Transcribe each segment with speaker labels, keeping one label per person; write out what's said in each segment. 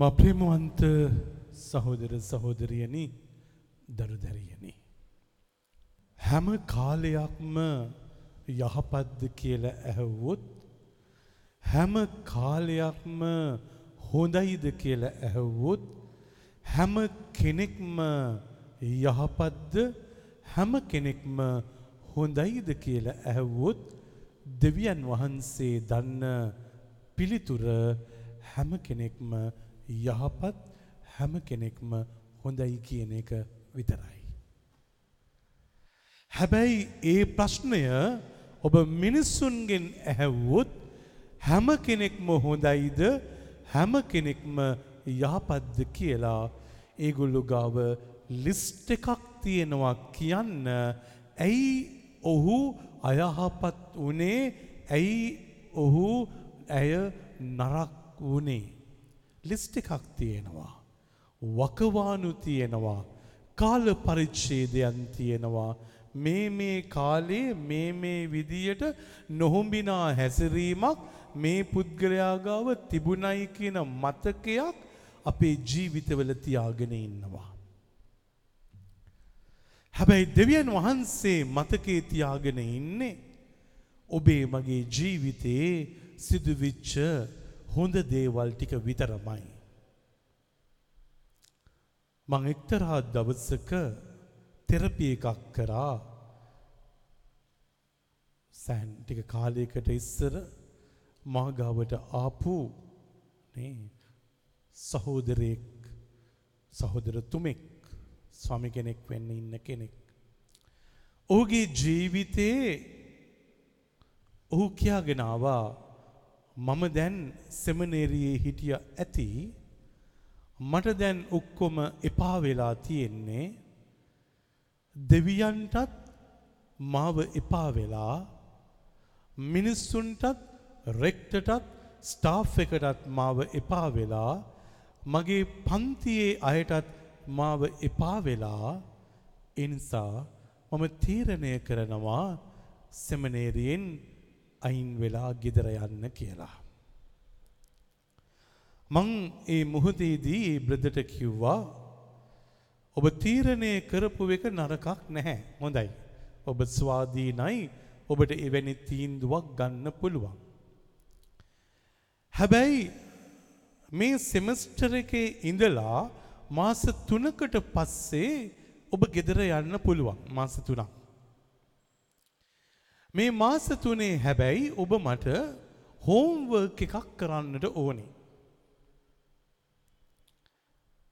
Speaker 1: මා ප්‍රේමවන්ත සහෝදර සහෝදරියනි දරුදැරියනි. හැම කාලයක්ම යහපත්ද කියලා ඇහව්වොත් හැම කාලයක්ම හොඳයිද කියලා ඇහව්වොත් හැම කෙනෙක්ම යහපත්ද හැම කෙනෙක්ම හොඳයිද කියලා ඇහව්වොත් දෙවියන් වහන්සේ දන්න පිළිතුර හැම කෙනෙක්ම යහපත් හැම කෙනෙක්ම හොඳයි කියන එක විතරයි. හැබැයි ඒ ප්‍රශ්නය ඔබ මිනිස්සුන්ගෙන් ඇහැව්වොත් හැම කෙනෙක්ම හොඳයිද හැම කෙනෙක්ම යහපත්ද කියලා ඒගොල්ලු ගාව ලිස්ට් එකක් තියෙනවා කියන්න ඇයි ඔහු අයහපත් වනේ ඇයි ඔහු ඇය නරක් වනේ. ලිස්ට් එකක් තියෙනවා. වකවානු තියෙනවා. කාල පරිච්ඡේදයන් තියෙනවා. මේ මේ කාලේ මේ මේ විදියට නොහොඹිනා හැසිරීමක් මේ පුද්ගලයා ගාව තිබුණයි කියන මතකයක් අපේ ජීවිතවල තියාගෙන ඉන්නවා. හැබැයි දෙවියන් වහන්සේ මතකේ තියාගෙන ඉන්නේ ඔබේ මගේ ජීවිතයේ සිදුවිච්ච හොඳ දේවල් ටික විතරමයි. මං එක්තරා දවසක තෙරපි එකක් කරා සෑන් ටික කාලයකට ඉස්සර මාගාවට ආපු නේ සහෝදරයෙක් සහෝදර තුමෙක් ස්වාමි කෙනෙක් වෙන්න ඉන්න කෙනෙක්. ඔහුගේ ජීවිතයේ ඔහු කියාගෙනවා මම දැන් සෙමනේරියේ හිටිය ඇති. මට දැන් ඔක්කොම එපා වෙලා තියෙන්නේ. දෙවියන්ටත් මාව එපා වෙලා මිනිස්සුන්ටත් රෙක්ටටත් ස්ටාෆ් එකටත් මාව එපා වෙලා මගේ පන්තියේ අයටත් මාව එපා වෙලා එනිසා මම තීරණය කරනවා සෙමනේරියෙන් අයින් වෙලා ගෙදර යන්න කියලා. මං ඒ මුහදේදී ඒ බ්‍රදට කිව්වා ඔබ තීරණය කරපු එක නරකක් නැහැ හොඳයි. ඔබ ස්වාධීනයි ඔබට එවැනි තීන්දුවක් ගන්න පුළුවන්. හැබැයි මේ සෙමස්ටර එකේ ඉඳලා මාස තුනකට පස්සේ ඔබ ගෙදර යන්න පුළුවන් මාස තුනක්. මේ මාස තුනේ හැබැයි ඔබ මට හෝම්වර්ක් එකක් කරන්නට ඕනේ.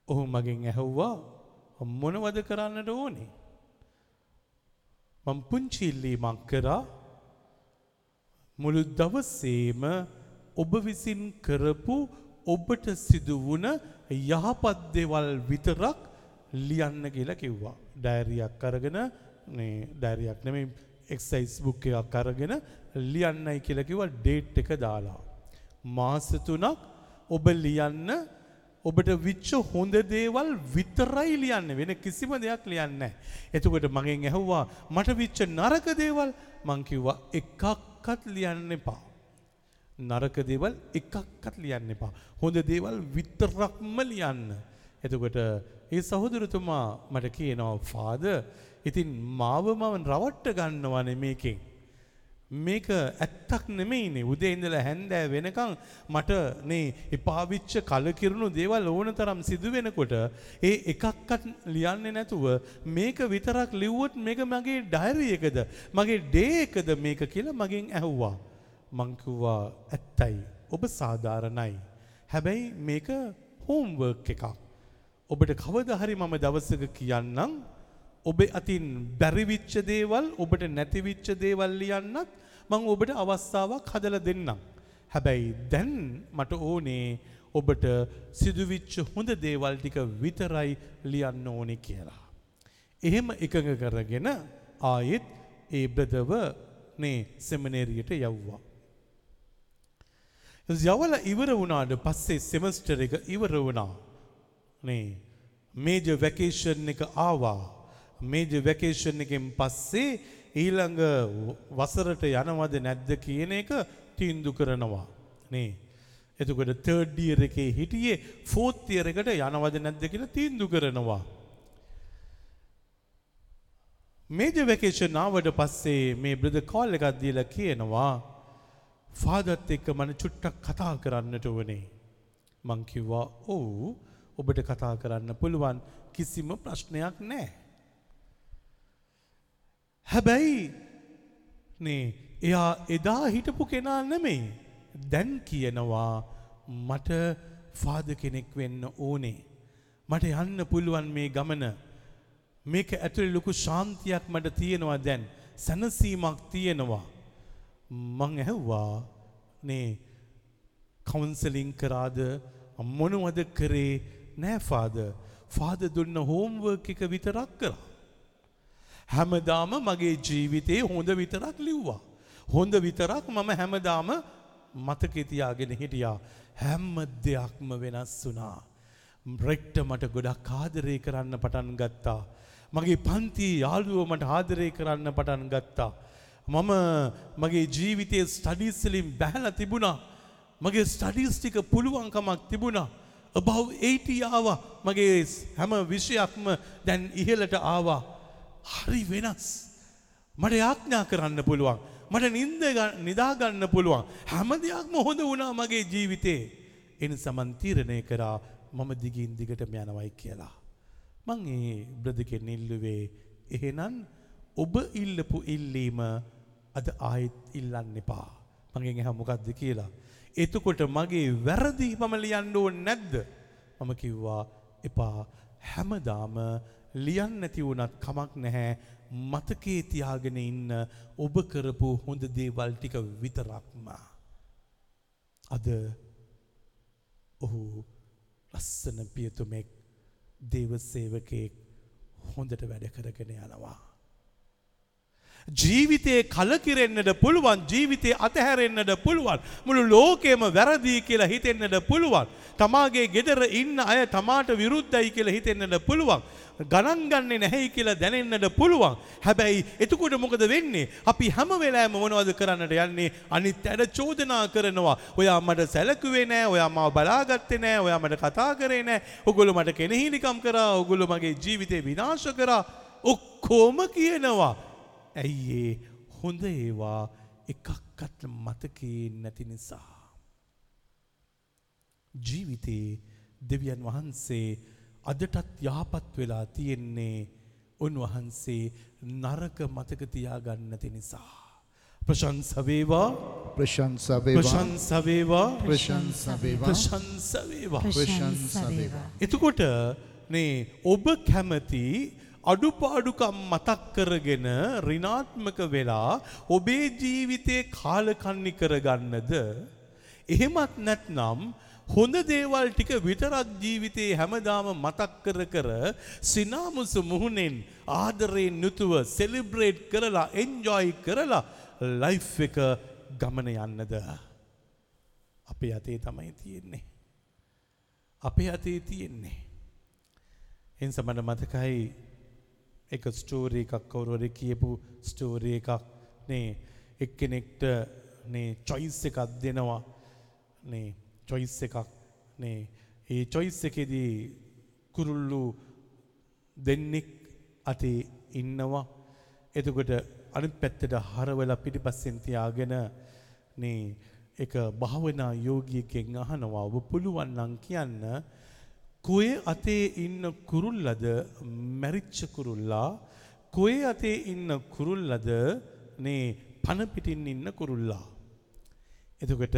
Speaker 1: ඔහු මගෙන් ඇහුවා මොනවද කරන්නට ඕනේ. මං පුංචි ඉල්ලීමක් කරා මුළු දවසේම ඔබ විසින් කරපු ඔබට සිදු වුණ යහපත් දේවල් විතරක් ලියන්න කියලා කිව්වා. ඩයරියක් අරගෙන මේ ඩයරියක් නෙමෙයි එක්සයිස් බුක් එකක් අරගෙන ලියන්නයි කියලා කිව්වා ඩේට් එක දාලා. මාස තුනක් ඔබ ලියන්න ඔබට විච්ච හොඳ දේවල් විතරයි ලියන්න වෙන කිසිම දෙයක් ලියන්න නැහැ. එතකොට මගෙන් ඇහුවා මට විච්ච නරක දේවල් මං කිව්වා එකක්වත් ලියන්න එපා. නරක දේවල් එකක්වත් ලියන්න එපා. හොඳ දේවල් විතරක්ම ලියන්න. එතකොට ඒ සහෝදරතුමා මට කියනවා ෆාදර් ඉතින් මාව මම රවට්ට ගන්නවනේ මේකෙන්. මේක ඇත්තක් නෙමෙයිනේ උදේ ඉඳලා හැන්දෑ වෙනකන් මට මේ එපාවිච්ච කලකිරුණු දේවල් ඕන තරම් සිදු වෙනකොට ඒ එකක්වත් ලියන්නේ නැතුව මේක විතරක් ලිව්වොත් මේක මගේ ඩයරි එකද? මගේ ඩේ එකද මේක කියලා මගෙන් ඇහුවා. මං කිව්වා ඇත්තයි. ඔබ සාධාරණයි. හැබැයි මේක හෝම්වර්ක් එකක්. ඔබට කවදා හරි මම දවසක කියන්නම් ඔබ අතින් බැරිවිච්ච දේවල් ඔබට නැතිවිච්ච දේවල් ලියන්නත් මං ඔබට අවස්ථාවක් හදලා දෙන්නම්. හැබැයි දැන් මට ඕනේ ඔබට සිදුවිච්ච හොඳ දේවල් ටික විතරයි ලියන්න ඕනේ කියලා. එහෙම එකඟ කරගෙන ආයෙත් ඒ බ්‍රදව නේ සෙමිනේරියට යව්වා. යවල ඉවර වුණාට පස්සේ සෙමස්ටර් එක ඉවර වුණා. නේ මේජර් වැකේෂන් එක ආවා. මේජ වැකේෂන් එකෙන් පස්සේ ඊළඟ වසරට යනවද නැද්ද කියන එක තීන්දු කරනවා. නේ. එතකොට තර්ඩ් ඉයර් එකේ හිටියේ ෆෝර්ත් ඉයර් එකට යනවද නැද්ද කියලා තීන්දුව කරනවා. මේජර් වෙකේෂන් ආවට පස්සේ මේ බ්‍රදර් කෝල් එකක් දීලා කියනවා ෆාදර්ත් එක්ක මම චුට්ටක් කතා කරන්නට ඕනේ. මං කිව්වා ඔව් ඔබට කතා කරන්න පුළුවන් කිසිම ප්‍රශ්නයක් නැහැ. හැබැයි නේ එයා එදා හිටපු කෙනා නෙමෙයි. දැන් කියනවා මට ෆාද කෙනෙක් වෙන්න ඕනේ. මට යන්න පුළුවන් මේ ගමන. මේක ඇතුළේ ලොකු ශාන්තියක් මට තියෙනවා දැන්. සැනසීමක් තියෙනවා. මං ඇහුවා නේ කවුන්සලින් කරාද මොනවද කරේ නෑ ෆාද. ෆාද දුන්න හෝම්වර්ක් එක විතරක් කරා. හැමදාම මගේ ජීවිතේ හොඳ විතරක් ලිව්වා. හොඳ විතරක් මම හැමදාම මතකෙ තියාගෙන හිටියා. හැම දෙයක්ම වෙනස් වුණා. රෙක්ට මට ගොඩක් ආදරය කරන්න පටන් ගත්තා. මගේ පන්ති යාළුවෝ මට ආදරය කරන්න පටන් ගත්තා. මම මගේ ජීවිතයේ ස්ටඩීස් වලින් බැහැලා තිබුණා. මගේ ස්ටඩීස් ටික පුළුවන්කමක් තිබුණා. above 80 ආවා. මගේ හැම විෂයක්ම දැන් ඉහළට ආවා. හරි වෙනස්. මට යාඥා කරන්න පුළුවන්. මට නින්ද නිදා ගන්න පුළුවන්. හැම දෙයක්ම හොඳ වුණා මගේ ජීවිතේ. එනිසා මන් තීරණය කරා මම දිගින් දිගටම යනවයි කියලා. මං ඒ බ්‍රදකෙන් ඉල්ලුවේ එහෙනම් ඔබ ඉල්ලපු ඉල්ලීම අද ආයෙත් ඉල්ලන්න එපා. මගෙන් එහා මොකක්ද කියලා. එතකොට මගේ වැරදි මම ලියන්න ඕනේ නැද්ද? මම කිව්වා එපා හැමදාම ලියන්න නැති වුණත් කමක් නැහැ මතකේ තියාගෙන ඉන්න ඔබ කරපු හොඳ දේවල් ටික විතරක්ම. අද ඔහු ලස්සන පියතුමෙක් දේව සේවකයෙක් හොඳට වැඩ කරගෙන යනවා. ජීවිතයේ කලකිරෙන්නට පුළුවන් ජීවිතය අතහැරෙන්න්නට පුළුවන් මුළු ලෝකේම වැරදිී කියලා හිතෙන්න්නට පුළුවන්. තමාගේ ගෙදර ඉන්න අය තමාට විරුද්ධයි කියලා හිතෙන්න්නට පුළුවන්. ගණන් ගන්නේ නැහැයි කියලා දැනෙන්නට පුළුවන්. හැබැයි එතකොට මොකද වෙන්නේ? අපි හැම වෙලාවෙම මොනවද කරන්නට යන්නේ? අනිත් අයට චෝදනා කරනවා. ඔයා මට සැලකුවේ නැහැ, ඔයා මාව බලාගත්තේ නැහැ, ඔයා මට කතා කරේ නැහැ, ඔගොල්ලෝ මට කෙනෙහිලිකම් කරා, ඔගොල්ලෝ මගේ ජීවිතේ විනාශ කරා. ඔක්කොම කියනවා. ඇයි ඒ හොඳ ඒවා එකක්වත් මතකේ නැති නිසා. ජීවිතේ දෙවියන් වහන්සේ අදටත් යහපත් වෙලා තියෙන්නේ උන්වහන්සේ නරක මතක තියාගන්නති නිසා. ප්‍රශංසවේවා
Speaker 2: ප්‍රශංසවේවා
Speaker 1: ප්‍රශංසවේවා
Speaker 2: ප්‍රශංසවේවා
Speaker 1: ප්‍රශංසවේවා.
Speaker 2: ප්‍රශංසවේවා
Speaker 1: එතකොට නේ ඔබ කැමති අඩුපාඩුකම් මතක් කරගෙන රිනාත්මක වෙලා ඔබේ ජීවිතේ කාලකන්නි කරගන්නද? එහෙමත් නැත්නම් හොඳ දේවල් ටික විතරක් ජීවිතේ හැමදාම මතක් කර කර සිනාමුසු මුහුණෙන් ආදරයෙන් යුතුව සෙලිබ්‍රේට් කරලා එන්ජොයි කරලා ලයිෆ් එක ගමන යන්නද? අපේ අතේ තමයි තියෙන්නේ. අපේ අතේ තියෙන්නේ. එනිසා මට මතකයි එක ස්ටෝරී එකක් කවුරුවරි කියපු ස්ටෝරී එකක් නේ. එක්කෙනෙක්ට නේ චොයිස් එකක් දෙනවා. නේ චොයිස් එකක් නේ. ඒ චොයිස් එකේදී කුරුල්ලු දෙන්නෙක් අතේ ඉන්නවා. එතකොට අනිත් පැත්තට හරවලා පිටිපස්සෙන් තියාගෙන නේ එක භාවනා යෝගියෙක්ගෙන් අහනවා. ඔබ පුළුවන් නම් කියන්න කොයේ අතේ ඉන්න කුරුල්ලද මැරිච්ච කුරුල්ලා කොයේ අතේ ඉන්න කුරුල්ලද නේ පන පිටින් ඉන්න කුරුල්ලා එතකොට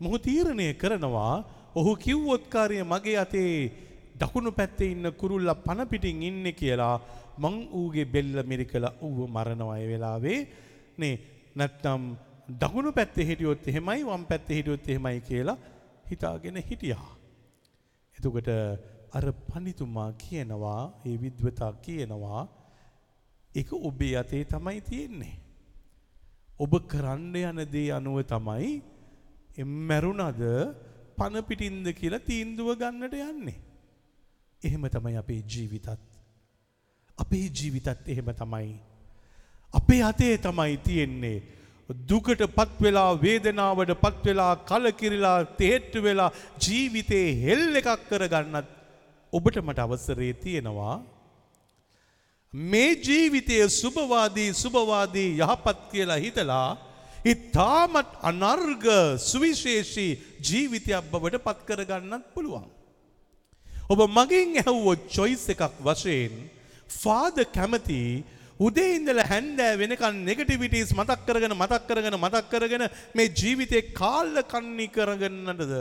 Speaker 1: මොහු තීරණය කරනවා ඔහු කිව්වොත් කාර්ය මගේ අතේ දකුණු පැත්තේ ඉන්න කුරුල්ලා පන පිටින් ඉන්නේ කියලා මං ඌගේ බෙල්ල මිරිකලා ඌව මරනවා ඒ වෙලාවේ නේ නැත්නම් දකුණු පැත්තේ හිටියොත් එහෙමයි වම් පැත්තේ හිටියොත් එහෙමයි කියලා හිතාගෙන හිටියා. එතකොට අර පඬිතුමා කියනවා ඒ විද්වතා කියනවා ඒක ඔබේ අතේ තමයි තියෙන්නේ. ඔබ කරන්න යන දේ අනුව තමයි මැරුණද පන පිටින්ද කියලා තීන්දුව ගන්නට යන්නේ. එහෙම තමයි අපේ ජීවිතත්. අපේ ජීවිතත් එහෙම තමයි. අපේ අතේ තමයි තියෙන්නේ. දුකට පත්වෙලා වේදනාවට පත්වෙලා කලකිරිලා තේට්ටු වෙලා ජීවිතයේ හෙල් එකක් කරගන්නත් ඔබට මට අවසරේ තියෙනවා. මේ ජීවිතය සුභවාදී සුභවාදී යහපත් කියලා හිතලා ඉතාමත් අනර්ග සුවිශේෂී ජීවිතයක් බවට පත් කරගන්නත් පුළුවන්. ඔබ මගින් ඇහුවොත් චොයිස් එකක් වශයෙන් ෆාද කැමති උදේ ඉඳලා හැන්දෑ වෙනකන් නෙගටිවිටීස් මතක් කරගෙන මතක් කරගෙන මතක් කරගෙන මේ ජීවිතේ කාල්ල කන්නි කරගන්නටද?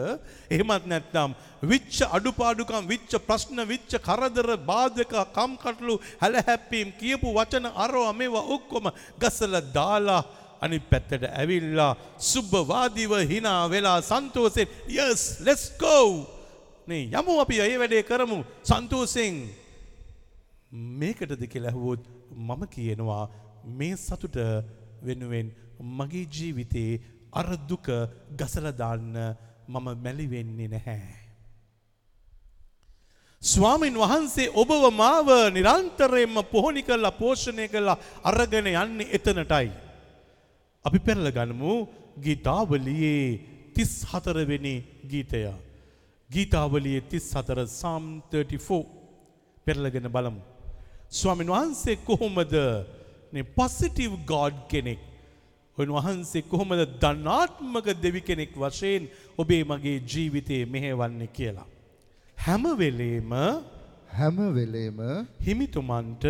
Speaker 1: එහෙමත් නැත්නම් විච්ච අඩුපාඩුකම් විච්ච ප්‍රශ්න විච්ච කරදර බාධක කම්කටොළු හැලහැප්පීම් කියපු වචන අරවා මේවා ඔක්කොම ගසලා දාලා අනිත් පැත්තට ඇවිල්ලා සුබ්බවාදීව hina වෙලා සන්තෝෂෙන් yes let's go. නේ යමු අපි ඒ වැඩේ කරමු. සන්තෝෂෙන් මේකටද කියලා ඇහුවොත් මම කියනවා මේ සතුට වෙනුවෙන් මගේ ජීවිතේ අර දුක ගසලා දාන්න මම මැලි වෙන්නේ නැහැ. ස්වාමින් වහන්සේ ඔබව මාව නිරන්තරයෙන්ම පොහොනි කරලා පෝෂණය කරලා අරගෙන යන්නේ එතනටයි. අපි පෙරල ගනිමු ගීතාවලියේ 34 වෙනි ගීතය. ගීතාවලියේ 34 Psalm 34 පෙරලගෙන බලමු. ස්වාමීන් වහන්සේ කොහොමද මේ පොසිටිව් ගෝඩ් කෙනෙක් උන්වහන්සේ කොහොමද ධනාත්මක දෙවි කෙනෙක් වශයෙන් ඔබේ මගේ ජීවිතේ මෙහෙවන්නේ කියලා. හැම වෙලේම
Speaker 2: හැම වෙලේම
Speaker 1: හිමිතුමන්ට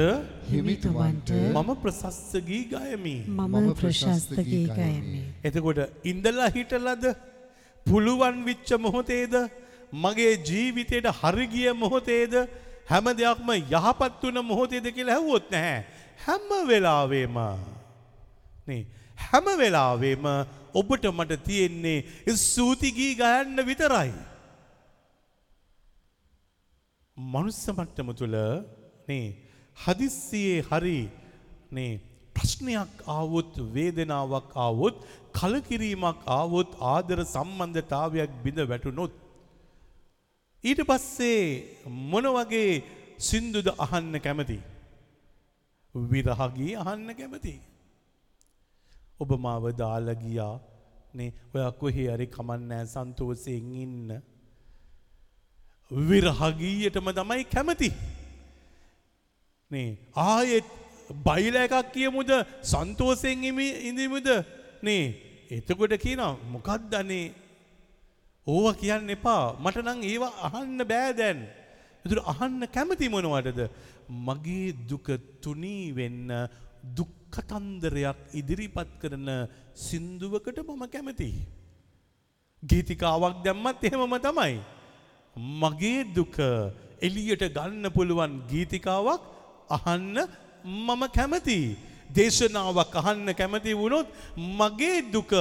Speaker 2: හිමිතුමන්ට
Speaker 1: මම ප්‍රශස්ත ගී ගයමි.
Speaker 3: මම ප්‍රශස්ත ගී ගයමි.
Speaker 1: එතකොට ඉඳලා හිටලද පුළුවන් විච්ච මොහොතේද මගේ ජීවිතයට හරිගිය මොහොතේද හැම දෙයක්ම යහපත් වුණ මොහොතේද කියලා ඇහුවොත් නැහැ. හැම වෙලාවෙම නේ හැම වෙලාවෙම ඔබට මට තියෙන්නේ ස්තුති ගී ගයන්න විතරයි. මනුස්ස මට්ටම තුළ නේ හදිස්සියේ හරි නේ ප්‍රශ්නයක් ආවොත් වේදනාවක් ආවොත් කලකිරීමක් ආවොත් ආදර සම්බන්ධතාවයක් බිඳ වැටුනොත් ඊට පස්සේ මොන වගේ සින්දුද අහන්න කැමති? විරහගී අහන්න කැමති. ඔබ මාව දාලා ගියා නේ. ඔයා කොහේ හරි කමන්නෑ සන්තෝෂයෙන් ඉන්න. විරහගීයටම තමයි කැමති. නේ ආයෙත් බයිල එකක් කියමුද? සන්තෝසයෙන් ඉඳමුද? නේ එතකොට කියනවා මොකක්ද අනේ? ඕව කියන්න එපා මට නම් ඒවා අහන්න බෑ දැන්. එතුර අහන්න කැමති මොනවටද මගේ දුක තුනී වෙන්න දුක්කතන්දරයක් ඉදිරිපත් කරන සින්දුවකට මම කැමති. ගීතිකාවක් දැම්මත් එහෙමම තමයි. මගේ දුක එලියට ගන්න පුළුවන් ගීතිකාවක් අහන්න මම කැමති. දේශනාවක් අහන්න කැමති වුණොත් මගේ දුක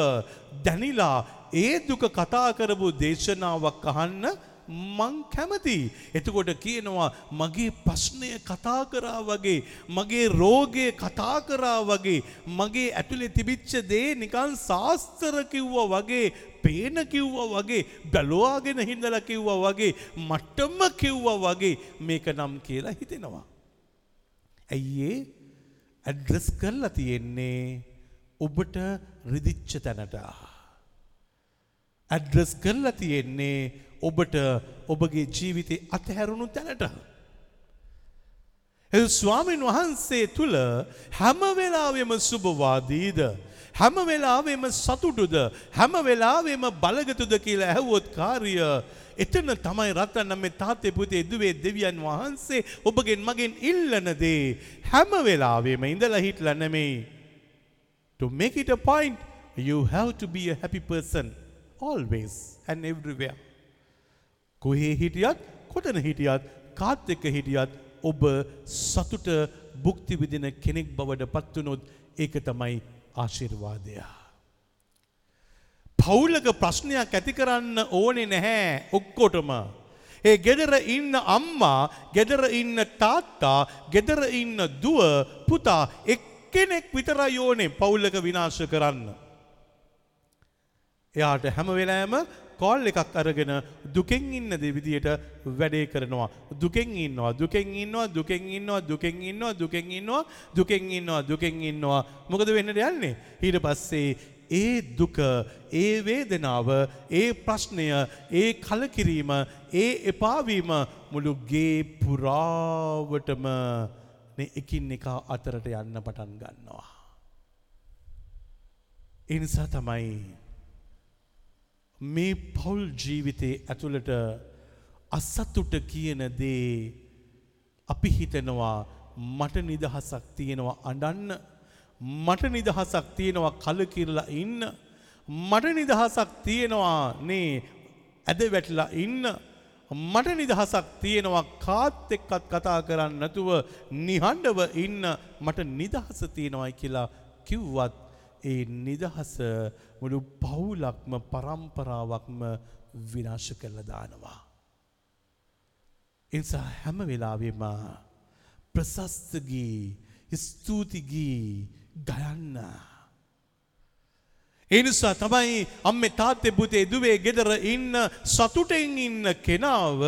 Speaker 1: දැනිලා ඒ දුක කතා කරපු දේශනාවක් අහන්න මං කැමති. එතකොට කියනවා මගේ ප්‍රශ්නය කතා කරා වගේ මගේ රෝගය කතා කරා වගේ මගේ ඇතුලේ තිබිච්ච දේ නිකන් සාස්තර කිව්වා වගේ පේන කිව්වා වගේ බැලුවාගෙන හිඳලා කිව්වා වගේ මට්ටම කිව්වා වගේ මේක නම් කියලා හිතෙනවා. ඇයි ඒ ඇඩ්‍රස් කරලා තියෙන්නේ ඔබට රිදිච්ච තැනට. ඇඩ්‍රස් කරලා තියෙන්නේ ඔබට ඔබගේ ජීවිතේ අතහැරුණු තැනට. එ ස්වාමීන් වහන්සේ තුළ හැම වෙලාවෙම සුභවාදීද? හැම වෙලාවෙම සතුටුද? හැම වෙලාවෙම බලගතුද කියලා ඇහුවොත් කාර්ය එතන තමයි රත්තන්න මේ තාත්තේ පුතේ දුවේ දෙවියන් වහන්සේ ඔබගෙන් මගෙන් ඉල්ලන දේ. හැම වෙලාවෙම ඉඳලා හිටලා නෙමෙයි. To make it a point you have to be a happy person. Always and everywhere කොහේ හිටියත් කොතන හිටියත් කාත් එක්ක හිටියත් ඔබ සතුට භුක්ති විඳින කෙනෙක් බවට පත් වුනොත් ඒක තමයි ආශිර්වාදය. පවුලක ප්‍රශ්නයක් ඇති කරන්න ඕනේ නැහැ ඔක්කොටම. ඒ ගෙදර ඉන්න අම්මා, ගෙදර ඉන්න තාත්තා, ගෙදර ඉන්න දුව, පුතා එක්කෙනෙක් විතරයි ඕනේ පවුලක විනාශ කරන්න. එයාට හැම වෙලාවෙම කෝල් එකක් අරගෙන දුකෙන් ඉන්න දෙවිදියට වැඩේ කරනවා. දුකෙන් ඉන්නවා දුකෙන් ඉන්නවා දුකෙන් ඉන්නවා දුකෙන් ඉන්නවා දුකෙන් ඉන්නවා දුකෙන් ඉන්නවා දුකෙන් ඉන්නවා මොකද වෙන්නට යන්නේ. ඊට පස්සේ ඒ දුක ඒ වේදනාව ඒ ප්‍රශ්නය ඒ කලකිරීම ඒ එපාවීම මුළුගේ පුරාවටම එකින් එක අතරට යන්න පටන් ගන්නවා. එනිසා තමයි මේ පවුල් ජීවිතේ ඇතුළට අසතුට කියන දේ අපි හිතනවා මට නිදහසක් තියෙනවා අඩන්න මට නිදහසක් තියෙනවා කලකිරලා ඉන්න මට නිදහසක් තියෙනවා නේ ඇද වැටලා ඉන්න මට නිදහසක් තියෙනවා කාත් එක්කත් කතා කරන්න නැතුව නිහඬව ඉන්න මට නිදහස තියෙනවායි කියලා කිව්වත් ඒ නිදහස මුළු පවුලක්ම පරම්පරාවක්ම විනාශ කරලා දානවා. එනිසා හැම වෙලාවෙම ප්‍රශස්ත ගී ස්තුති ගී ගයන්න. ඒ නිසා තමයි අම්මේ තාත්තේ පුතේ දුවේ ගෙදර ඉන්න සතුටෙන් ඉන්න කෙනාව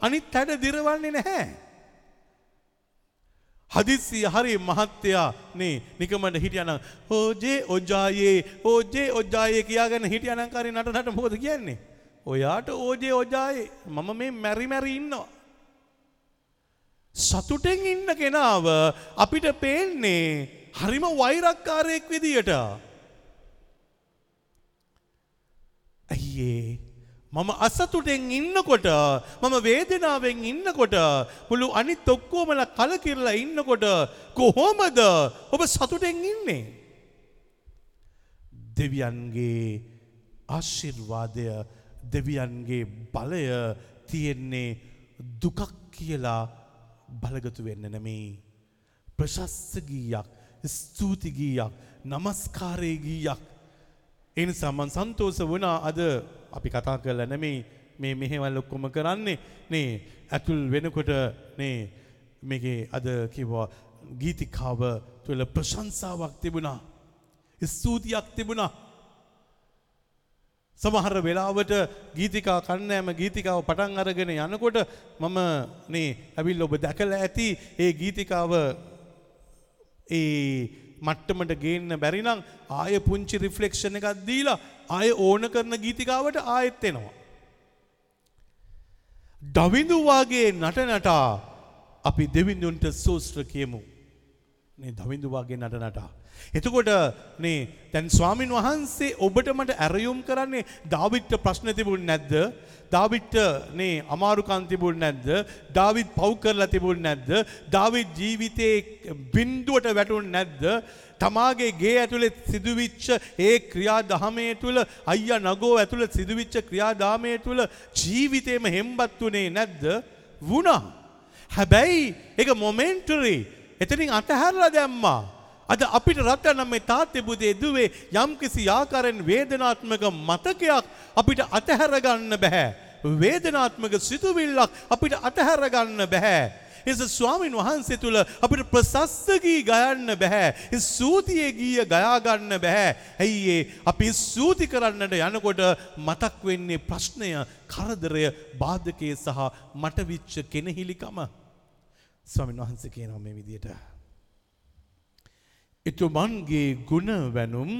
Speaker 1: අනිත් හැඩ දිරවන්නේ නැහැ. හදිස්සි හරි මහත්තයා නේ නිකමට හිටියනම් ඕජේ ඔජායේ ඕජේ ඔජායේ කියාගෙන හිටියනම් කරි නට නට මොකද කියන්නේ? ඔයාට ඕජේ ඔජායේ මම මේ මැරි මැරි ඉන්නවා. සතුටෙන් ඉන්න කෙනාව අපිට පේන්නේ හරිම වෛරක්කාරයෙක් විදියට. ඇයිඒ මම අසතුටෙන් ඉන්නකොට මම වේදනාවෙන් ඉන්නකොට මුළු අනිත් ඔක්කෝමල කලකිරලා ඉන්නකොට කොහොමද ඔබ සතුටෙන් ඉන්නේ. දෙවියන්ගේ ආශිර්වාදය දෙවියන්ගේ බලය තියෙන්නේ දුකක් කියලා බලගතු වෙන්න නෙමේ. ප්‍රශස්සගීයක් ස්තුතිගීයක් නමස්කාරයගීයක් එනිසා මන් සන්තෝස වනා අද අපි කතා කරලා නෙමේ මේ මෙහෙවල් ඔක්කොම කරන්නේ නේ ඇතුල් වෙනකොට නේ මේකේ අද කිව්වා ගීතිකාව තුළ ප්‍රශංසාවක් තිබුණා. ස්තුතියක් තිබුණා. සමහර වෙලාවට ගීතිකා කන්නෑම ගීතිකාව පටන් අරගෙන යනකොට මම නේ ඇවිල් ඔබ දැකලා ඇති ඒ ගීතිකාව ඒ මට්ටමට ගේන්න බැරිනම් ආය පුංචි රිෆ්ලෙක්ෂණ එකක් දීලා ආය ඕන කරන ගීතිකාවට ආයෙත් එනවා. ඩවිඳු වාගේ නට නටා අපි දෙවිඳුන්ට සෝස්ත්‍ර කියමු. නේ දවිඳු වාගේ නට නටා. එතකොට නේ දැන් ස්වාමින් වහන්සේ ඔබට මට ඇරයුම් කරන්නේ දාවිත්ට ප්‍රශ්න තිබුණ නැද්ද? දාවිත්ට නේ අමාරුකම් තිබුණ නැද්ද? දාවිත් පව් කරලා තිබුණ නැද්ද? දාවිත් ජීවිතේ බිඳුවට වැටුණ නැද්ද? තමාගේ ගේ ඇතුළේ සිදුවිච්ච ඒ ක්‍රියාදාමය තුළ අයියා නගෝ ඇතුළ සිදුවිච්ච ක්‍රියාදාමය තුළ ජීවිතේම හෙම්බත් වුණේ නැද්ද? වුණා. හැබැයි ඒක මොමෙන්ටරි. එතනින් අතහැරලා දැම්මා. අද අපිට රටනම් මේ තාත්තේ පුතේ දුවේ යම්කිසි ආකාරයෙන් වේදනාත්මක මතකයක් අපිට අතහැර ගන්න බෑ. වේදනාත්මක සිතුවිල්ලක් අපිට අතහැර ගන්න බෑ. එස ස්වාමින් වහන්සේ තුළ අපිට ප්‍රසස්සගී ගයන්න බැහැ. සූතියේ ගීය ගයාගන්න බැහැ. ඇයිඒ අපි සූති කරන්නට යනකොට මතක් වෙන්නේ ප්‍රශ්නය කරදරය බාධකය සහ මටවිච්ච කෙනෙහිලිකම. ස්වාමින් වහන්සේ කියනවා මේ විදියට. එතුමන්ගේ ගුණ වැනුම්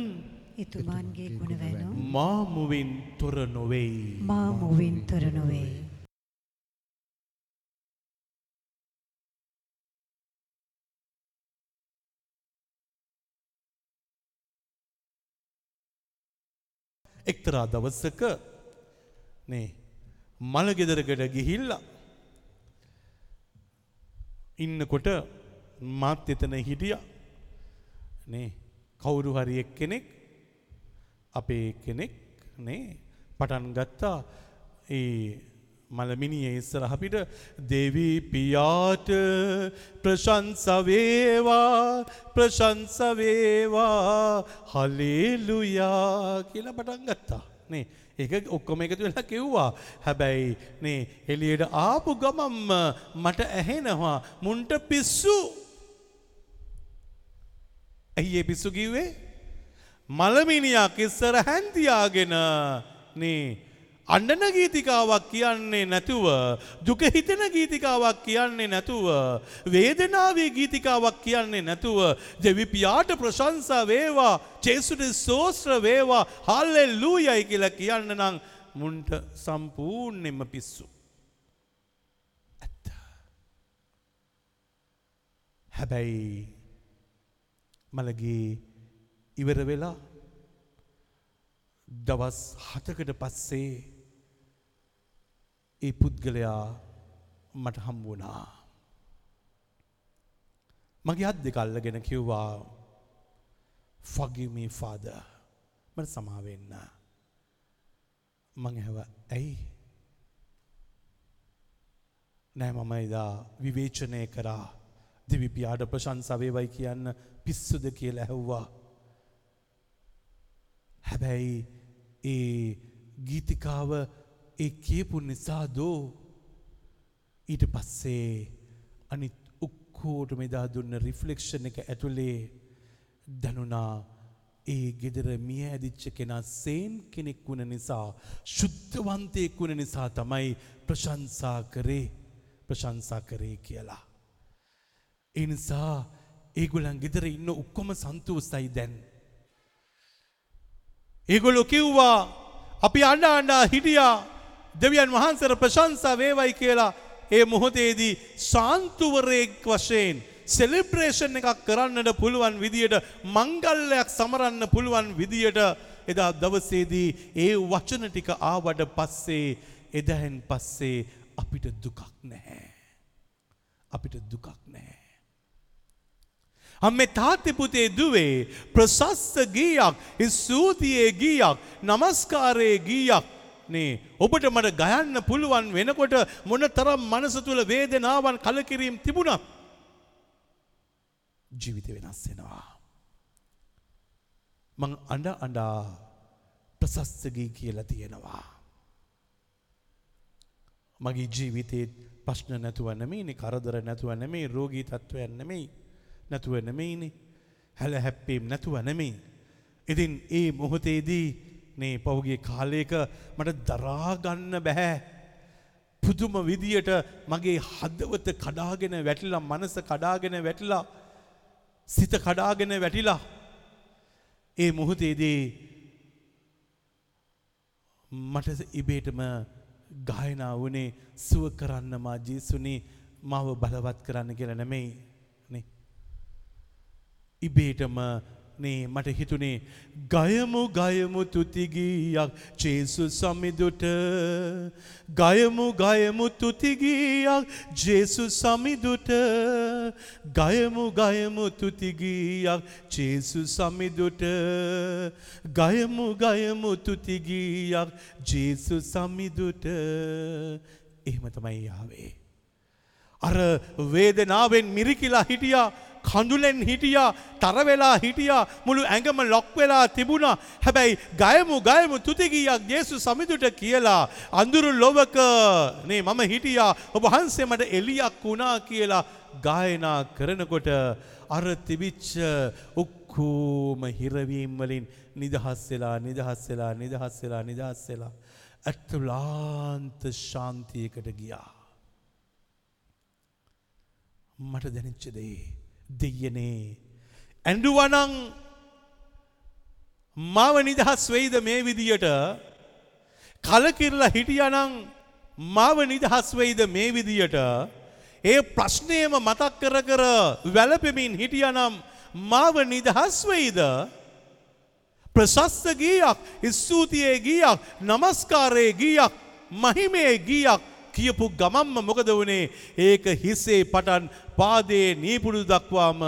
Speaker 3: එතුමාන්ගේ ගුණ වැනුම්
Speaker 1: මාමුවෙන් තොර නොවෙයි.
Speaker 3: මා මුවින් තොර නොවේ.
Speaker 1: එක්තරා දවස්සක නේ මළගෙදරකට ගිහිල්ලා ඉන්නකොට මාත් එතන හිටිය නේ? කවුරු හරි එක්කෙනෙක් අපේ කෙනෙක් නේ? පටන් ගත්තා. ඒ මළමිනිය ඉස්සරහපිට දෙවී පියාට ප්‍රශංසවේවා ප්‍රශංසවේවා හලේලුයා කියලා පටන් ගත්තා. නේ? ඒක ඔක්කොම එකතු වෙලා කිව්වා. හැබැයි නේ එළියට ආපු ගමම්ම මට ඇහෙනවා මුන්ට පිස්සු ඇයි ඒ පිස්සු කිව්වේ මළමිනියක් ඉස්සර හැන්තියාගෙන නේ අන්නන ගීතිකාවක් කියන්නේ නැතුව දුක හිතෙන ගීතිකාවක් කියන්නේ නැතුව වේදනාවේ ගීතිකාවක් කියන්නේ නැතුව දෙවිපියාට ප්‍රශංසා වේවා ජේසුට සෝස්ත්‍ර වේවා හල්ලෙලූයයි කියලා කියන්න නම් මුන්ට සම්පූර්ණයෙන්ම පිස්සු. ඇත්ත. හැබැයි මළගේ ඉවර වෙලා දවස් හතකට පස්සේ ඒ පුද්ගලයා මට හම්බුණා. මගේ අත් දෙක අල්ලගෙන කිව්වා ෆගිමී ෆාද මට සමාවෙන්න. මං ඇහව ඇයි නෑ මම එදා විවේචනය කරා දෙවිපියාට ප්‍රශංසවේවයි කියන්න පිස්සුද කියල ඇහුවා. හැබැයි ඒ ගීතිකාව ඒ කියපු නිසා දෝ ඊට පස්සේ අනිත් උක්කෝට මෙදා දුන්න රිෆලෙක්ෂණ එක ඇතුළේ දැනුනා ඒ ගෙදර මිය ඇදිච්ච කෙනා සේන් කෙනෙක් වුණ නිසා ශුද්ධවන්තයෙක් වුණ නිසා තමයි ප්‍රශංසා කරේ ප්‍රශංසා කරේ කියලා. ඒ නිසා ඒගොලන් ගෙදර ඉන්න ඔක්කොම සන්තෝසයි දැන්. ඒගොලො කිව්වා අපි අන්න අන්ඩා හිටියා දෙවියන් වහන්සර ප්‍රශංසා වේවයි කියලා ඒ මොහොතේදී සාන්තුවරයෙක් වශයෙන් සෙලිබ්‍රේෂන් එකක් කරන්නට පුළුවන් විදියට මංගල්ලයක් සමරන්න පුළුවන් විදියට එදා දවසේදී ඒ වචන ටික ආවට පස්සේ එදැහැන් පස්සේ අපිට දුකක් නැහැ. අපිට දුකක් නැහැ. අම්මේ තාත්තිපුතේ දුවේ ප්‍රශස්ත ගීයක් ස්තුතියේ ගීයක් නමස්කාරයේ ගීයක් නේ ඔබට මට ගයන්න පුළුවන් වෙනකොට මොන තරම් මනස තුළ වේදනාවන් කලකිරීම් තිබුණත් ජීවිත වෙනස් වෙනවා. මං අඩ අඩා ප්‍රසස්සගී කියලා තියෙනවා. මගේ ජීවිතේත් ප්‍රශ්න නැතුව නෙමෙයිනේ කරදර නැතුව නෙමෙයි රෝගී තත්ත්වයන් නෙමෙයි නැතුව නෙමෙයිනේ හැල හැප්පීම් නැතුව නෙමෙයි. ඉතින් ඒ මොහොතේදී නේ පහුගිය කාලයක මට දරා ගන්න බෑ. පුදුම විදියට මගේ හදවත කඩාගෙන වැටිලා මනස කඩාගෙන වැටිලා සිත කඩාගෙන වැටිලා ඒ මොහොතේදී මට ඉබේටම ගායනා වනේ සුව කරන්න මා ජේසුනේ මාව බලවත් කරන්න කියලා නෙමෙයි නේ ඉබේටම නේ මට හිතුනේ ගයමු ගයමු තුතිගීයක් ජේසු සමිදුට. ගයමු ගයමු තුතිගීයක් ජේසු සමිදුට. ගයමු ගයමු තුතිගීයක් ජේසු සමිදුට. ගයමු ගයමු තුතිගීයක් ජේසු සමිදුට. එහෙම තමයි යාවේ. අර වේදනාවෙන් මිරිකිලා හිටියා. කඳුලෙන් හිටියා තරවෙලා හිටියා මුළු ඇඟම ලොක් වෙලා තිබුණා. හැබැයි ගයමු ගයමු තුතිගීයක් ජේසු සමිඳුට කියලා අඳුරු ලොවක නේ මම හිටියා. ඔබ වහන්සේ මට එලියක් වුණා කියලා ගායනා කරනකොට අර තිබිච්ච ඔක්කෝම හිරවීම් වලින් නිදහස් වෙලා නිදහස් වෙලා නිදහස් වෙලා නිදහස් වෙලා ඇතුලාන්ත ශාන්තියකට ගියා. මට දැනිච්ච දේ දෙයනේ. ඇඩුවනං මාව නිදහස් වෙයිද මේ විදියට? කලකිරලා හිටියනං මාව නිදහස් වෙයිද මේ විදියට? ඒ ප්‍රශ්නයම මතක් කර කර වැලපෙමින් හිටියනම් මාව නිදහස් වෙයිද? ප්‍රශස්ත ගීයක් ස්තුතියේ ගීයක් නමස්කාරයේ ගීයක් මහිමේ ගීයක් කියපු ගමම්ම මොකද වනේ? ඒක හිසේ පටන් පාදයේ නීපුඩු දක්වාම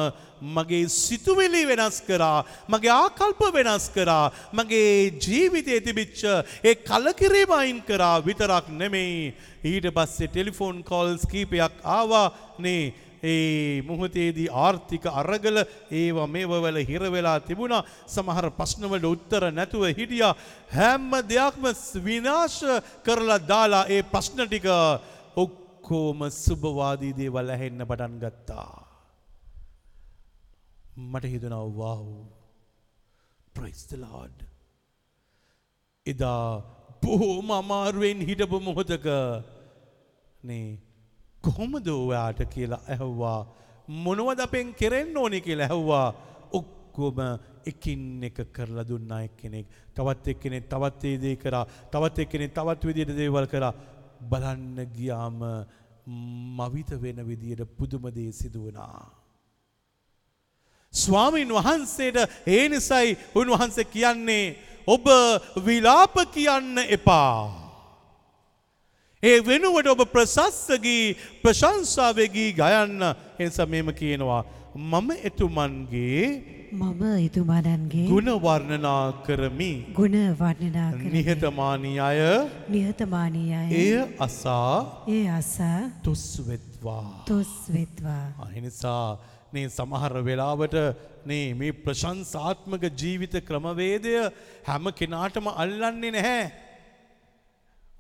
Speaker 1: මගේ සිතුවිලි වෙනස් කරා මගේ ආකල්ප වෙනස් කරා මගේ ජීවිතය තිබිච්ච ඒ කලකිරීම අයින් කරා විතරක් නෙමෙයි. ඊට පස්සේ ටෙලිෆෝන් කෝල්ස් කීපයක් ආවා නේ ඒ මුහතේදී ආර්ථික අරගල ඒවා මේවවල හිරවෙලා තිබුණා සමහර ප්‍රශ්නවලට උත්තර නැතුව හිටියා හැම්ම දෙයක්ම විනාශ කරලා දාලා ඒ ප්‍රශ්න ටික ඔක්කෝම සුභවාදී දේවල් ඇහෙන්න පටන් ගත්තා. මට හිතුණා වව් ප්‍රයිස් ද ලෝඩ් එදා බොහෝම අමාරුවෙන් හිටපු මොහොතක නේ කොහොමද ඔයාට කියලා ඇහුවා? මොනවද අපෙන් කෙරෙන්න ඕනි කියලා ඇහුවා? ඔක්කොම එකින් එක කරලා දුන්නා එක්කෙනෙක්. තවත් එක්කෙනෙක් තවත් ඒ දේ කරා. තවත් එක්කෙනෙක් තවත් විදිහට දේවල් කරා. බලන්න ගියාම මවිත වෙන විදියට පුදුම දේ සිදු වුණා ස්වාමීන් වහන්සේට ඒ නිසයි උන්වහන්සේ කියන්නේ ඔබ විලාප කියන්න එපා. ඒ වෙනුවට ඔබ ප්‍රසස්සගී ප්‍රශංසාවගී ගයන්න එනිසා මෙම කියනවා. මම එතුමන්ගේ
Speaker 3: මම එතුමානන්ගේ
Speaker 1: ගුණ වර්ණනා කරමි.
Speaker 3: ගුණ වර්ණනා කර
Speaker 1: නිහතමානී අය
Speaker 3: නිහතමානී අය
Speaker 1: එය අසා
Speaker 3: ඒ අසා
Speaker 1: තුස්වෙත්වා.
Speaker 3: තොස් වෙත්වා.
Speaker 1: එනිසා නේ සමහර වෙලාවට නේ මේ ප්‍රශංසාත්මක ජීවිත ක්‍රමවේදය හැම කෙනාටම අල්ලන්නේ නැහැ.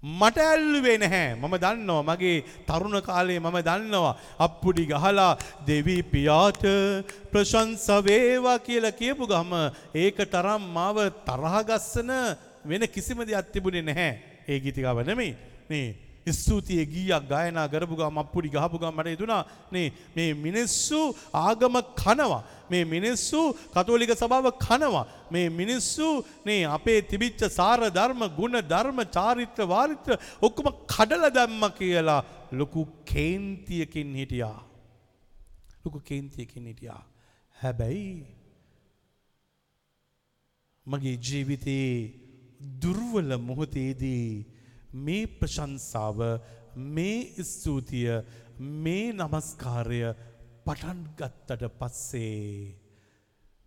Speaker 1: මට ඇල්ලුවේ නැහැ. මම දන්නවා මගේ තරුණ කාලේ මම දන්නවා අප්පුඩි ගහලා දෙවී පියාට ප්‍රශංසවේවා කියලා කියපු ගම ඒක තරම් මාව තරහගස්සන වෙන කිසිම දෙයක් තිබුණේ නැහැ. ඒ ගීතිකාව නෙමෙයි. නේ ස්තුතිය ගීයක් ගායනා කරපු ගම අප්පුඩි ගහපු ගම මට හිතුණා නේ මේ මිනිස්සු ආගම කනවා. මේ මිනිස්සු කතෝලික සභාව කනවා. මේ මිනිස්සු නේ අපේ තිබිච්ච සාර ධර්ම ගුණ ධර්ම චාරිත්‍ර වාරිත්‍ර ඔක්කොම කඩලා දැම්ම කියලා ලොකු කේන්තියකින් හිටියා. ලොකු කේන්තියකින් හිටියා. හැබැයි මගේ ජීවිතයේ දුර්වල මොහොතේදී මේ ප්‍රශංසාව මේ ස්තුතිය මේ නමස්කාරය පටන් ගත්තට පස්සේ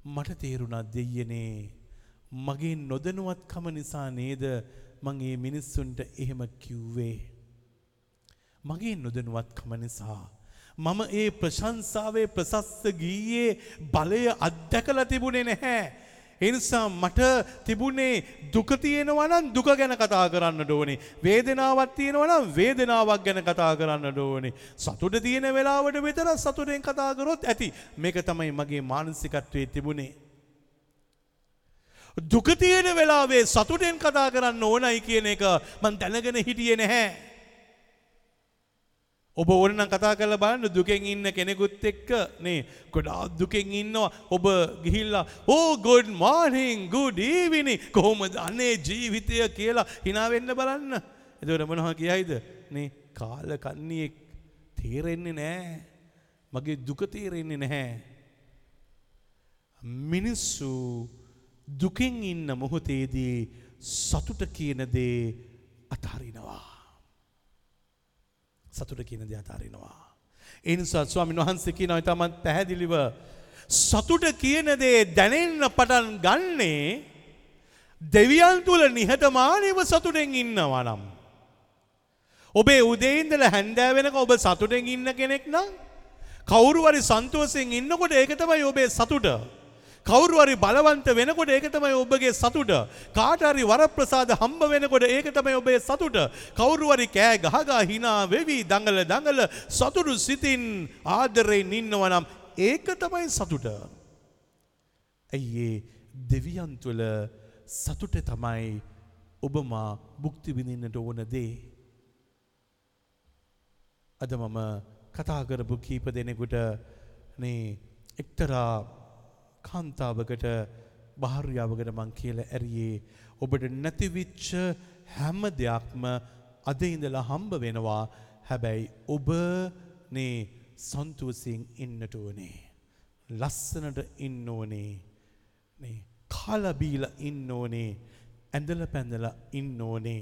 Speaker 1: මට තේරුණා දෙයනේ මගේ නොදනුවත්කම නිසා නේද මං ඒ මිනිස්සුන්ට එහෙම කිව්වේ? මගේ නොදනුවත්කම නිසා. මම ඒ ප්‍රශංසාවේ ප්‍රසස්ස ගීයේ බලය අත්දැකලා තිබුණේ නැහැ. එනිසා මට තිබුණේ දුක තියෙනවා නම් දුක ගැන කතා කරන්න ඕනේ. වේදනාවක් තියෙනවා නම් වේදනාවක් ගැන කතා කරන්න ඕනේ. සතුට තියෙන වෙලාවට විතර සතුටෙන් කතා කරොත් ඇති. මේක තමයි මගේ මානසිකත්වයේ තිබුණේ. දුක තියෙන වෙලාවේ සතුටෙන් කතා කරන්න ඕනයි කියන එක මං දැනගෙන හිටියේ නැහැ. ඔබ ඕනනම් කතා කරලා බලන්න දුකෙන් ඉන්න කෙනෙකුත් එක්ක නේ. ගොඩාක් දුකෙන් ඉන්නවා. ඔබ ගිහිල්ලා ඕ good morning good evening. කොහොමද අනේ ජීවිතය කියලා hina වෙන්න බලන්න. එතකොට මොනවා කියයිද? නේ කාල කන්නියෙක් තේරෙන්නේ නැහැ. මගේ දුක තේරෙන්නේ නැහැ. මිනිස්සු දුකෙන් ඉන්න මොහොතේදී සතුට කියන දේ අතහරිනවා සතුට කියන දේ අතාරිනවා. ඒ නිසා ස්වාමීන් වහන්සේ කියනවා ඊටමත් පැහැදිලිව සතුට කියන දේ දැනෙන්න පටන් ගන්නේ දෙවියන් තුල නිහතමානීව සතුටෙන් ඉන්නවා නම්. ඔබේ උදේ ඉඳලා හැන්දෑ වෙනකම් ඔබ සතුටෙන් ඉන්න කෙනෙක් නම් කවුරු හරි සන්තෝෂයෙන් ඉන්නකොට ඒක තමයි ඔබේ සතුට. කවුරු හරි බලවන්ත වෙනකොට ඒක තමයි ඔබගේ සතුට. කාට හරි වරප්‍රසාද හම්බ වෙනකොට ඒක තමයි ඔබේ සතුට. කවුරු හරි කෑ ගහගා hina වෙවි දඟල දඟල සතුටු සිතින් ආදරයෙන් ඉන්නවා නම් ඒක තමයි සතුට. ඇයි ඒ දෙවියන් තුළ සතුට තමයි ඔබමා භුක්ති විඳින්නට ඕන දේ. අද මම කතා කරපු කීප දෙනෙකුට නේ එක්තරා කාන්තාවකට භාර්යාවකට මං කියලා ඇරියේ. ඔබට නැතිවිච්ච හැම දෙයක්ම අද ඉඳලා හම්බ වෙනවා. හැබැයි ඔබ නේ සන්තුවසියෙන් ඉන්නට ඕනේ. ලස්සනට ඉන්න ඕනේ. නේ කාලා බීලා ඉන්න ඕනේ. ඇඳලා පැඳලා ඉන්න ඕනේ.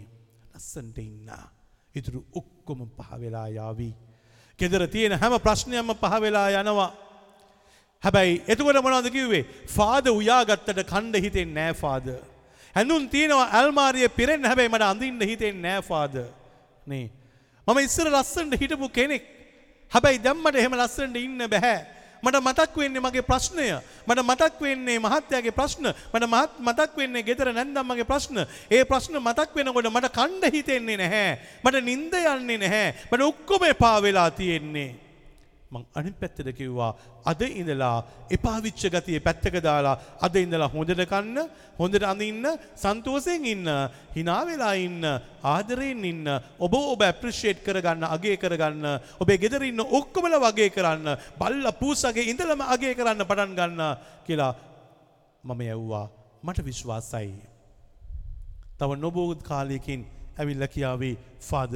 Speaker 1: ලස්සනට ඉන්න. ඉතුරු ඔක්කොම පහ වෙලා යාවි. ගෙදර තියෙන හැම ප්‍රශ්නයක්ම පහ වෙලා යනවා. හැබැයි එතකොට මොනවද කිව්වේ? ෆාද උයාගත්තට කණ්ඩ හිතෙන්නේ නෑ ෆාද. හැඳුන් තියෙනවා අල්මාරියේ පිරෙන්න හැබැයි මට අඳින්න හිතෙන්නේ නෑ ෆාද. නේ. මම ඉස්සර ලස්සනට හිටපු කෙනෙක්. හැබැයි දැන් මට එහෙම ලස්සනට ඉන්න බෑ. මට මතක් වෙන්නේ මගේ ප්‍රශ්නය. මට මතක් වෙන්නේ මහත්තයාගේ ප්‍රශ්න. මට මතක් වෙන්නේ ගෙදර නැන්දම්මගේ ප්‍රශ්න. ඒ ප්‍රශ්න මතක් වෙනකොට මට කණ්ඩ හිතෙන්නේ නැහැ. මට නිින්ද යන්නේ නැහැ. මට ඔක්කොම එපා වෙලා තියෙන්නේ. මං අනි පැත්තට කිව්වා අද ඉඳලා එපාවිච්ච ගතිය පැත්තක දාලා අද ඉඳලා හොඳට කන්න හොඳට අඳින්න සන්තෝෂයෙන් ඉන්න hina වෙලා ඉන්න ආදරයෙන් ඉන්න ඔබ ඔබ ඇප්‍රීෂিয়েට් කරගන්න අගය කරගන්න ඔබේ ගෙදර ඉන්න ඔක්කොමලා වගේ කරන්න බල්ලා පූසගේ ඉඳලම අගය කරන්න පටන් ගන්න කියලා මම යව්වා මට විශ්වාසයි. තව නොබෝගත් කාලයකින් ඇවිල්ල කියාවේ ෆාද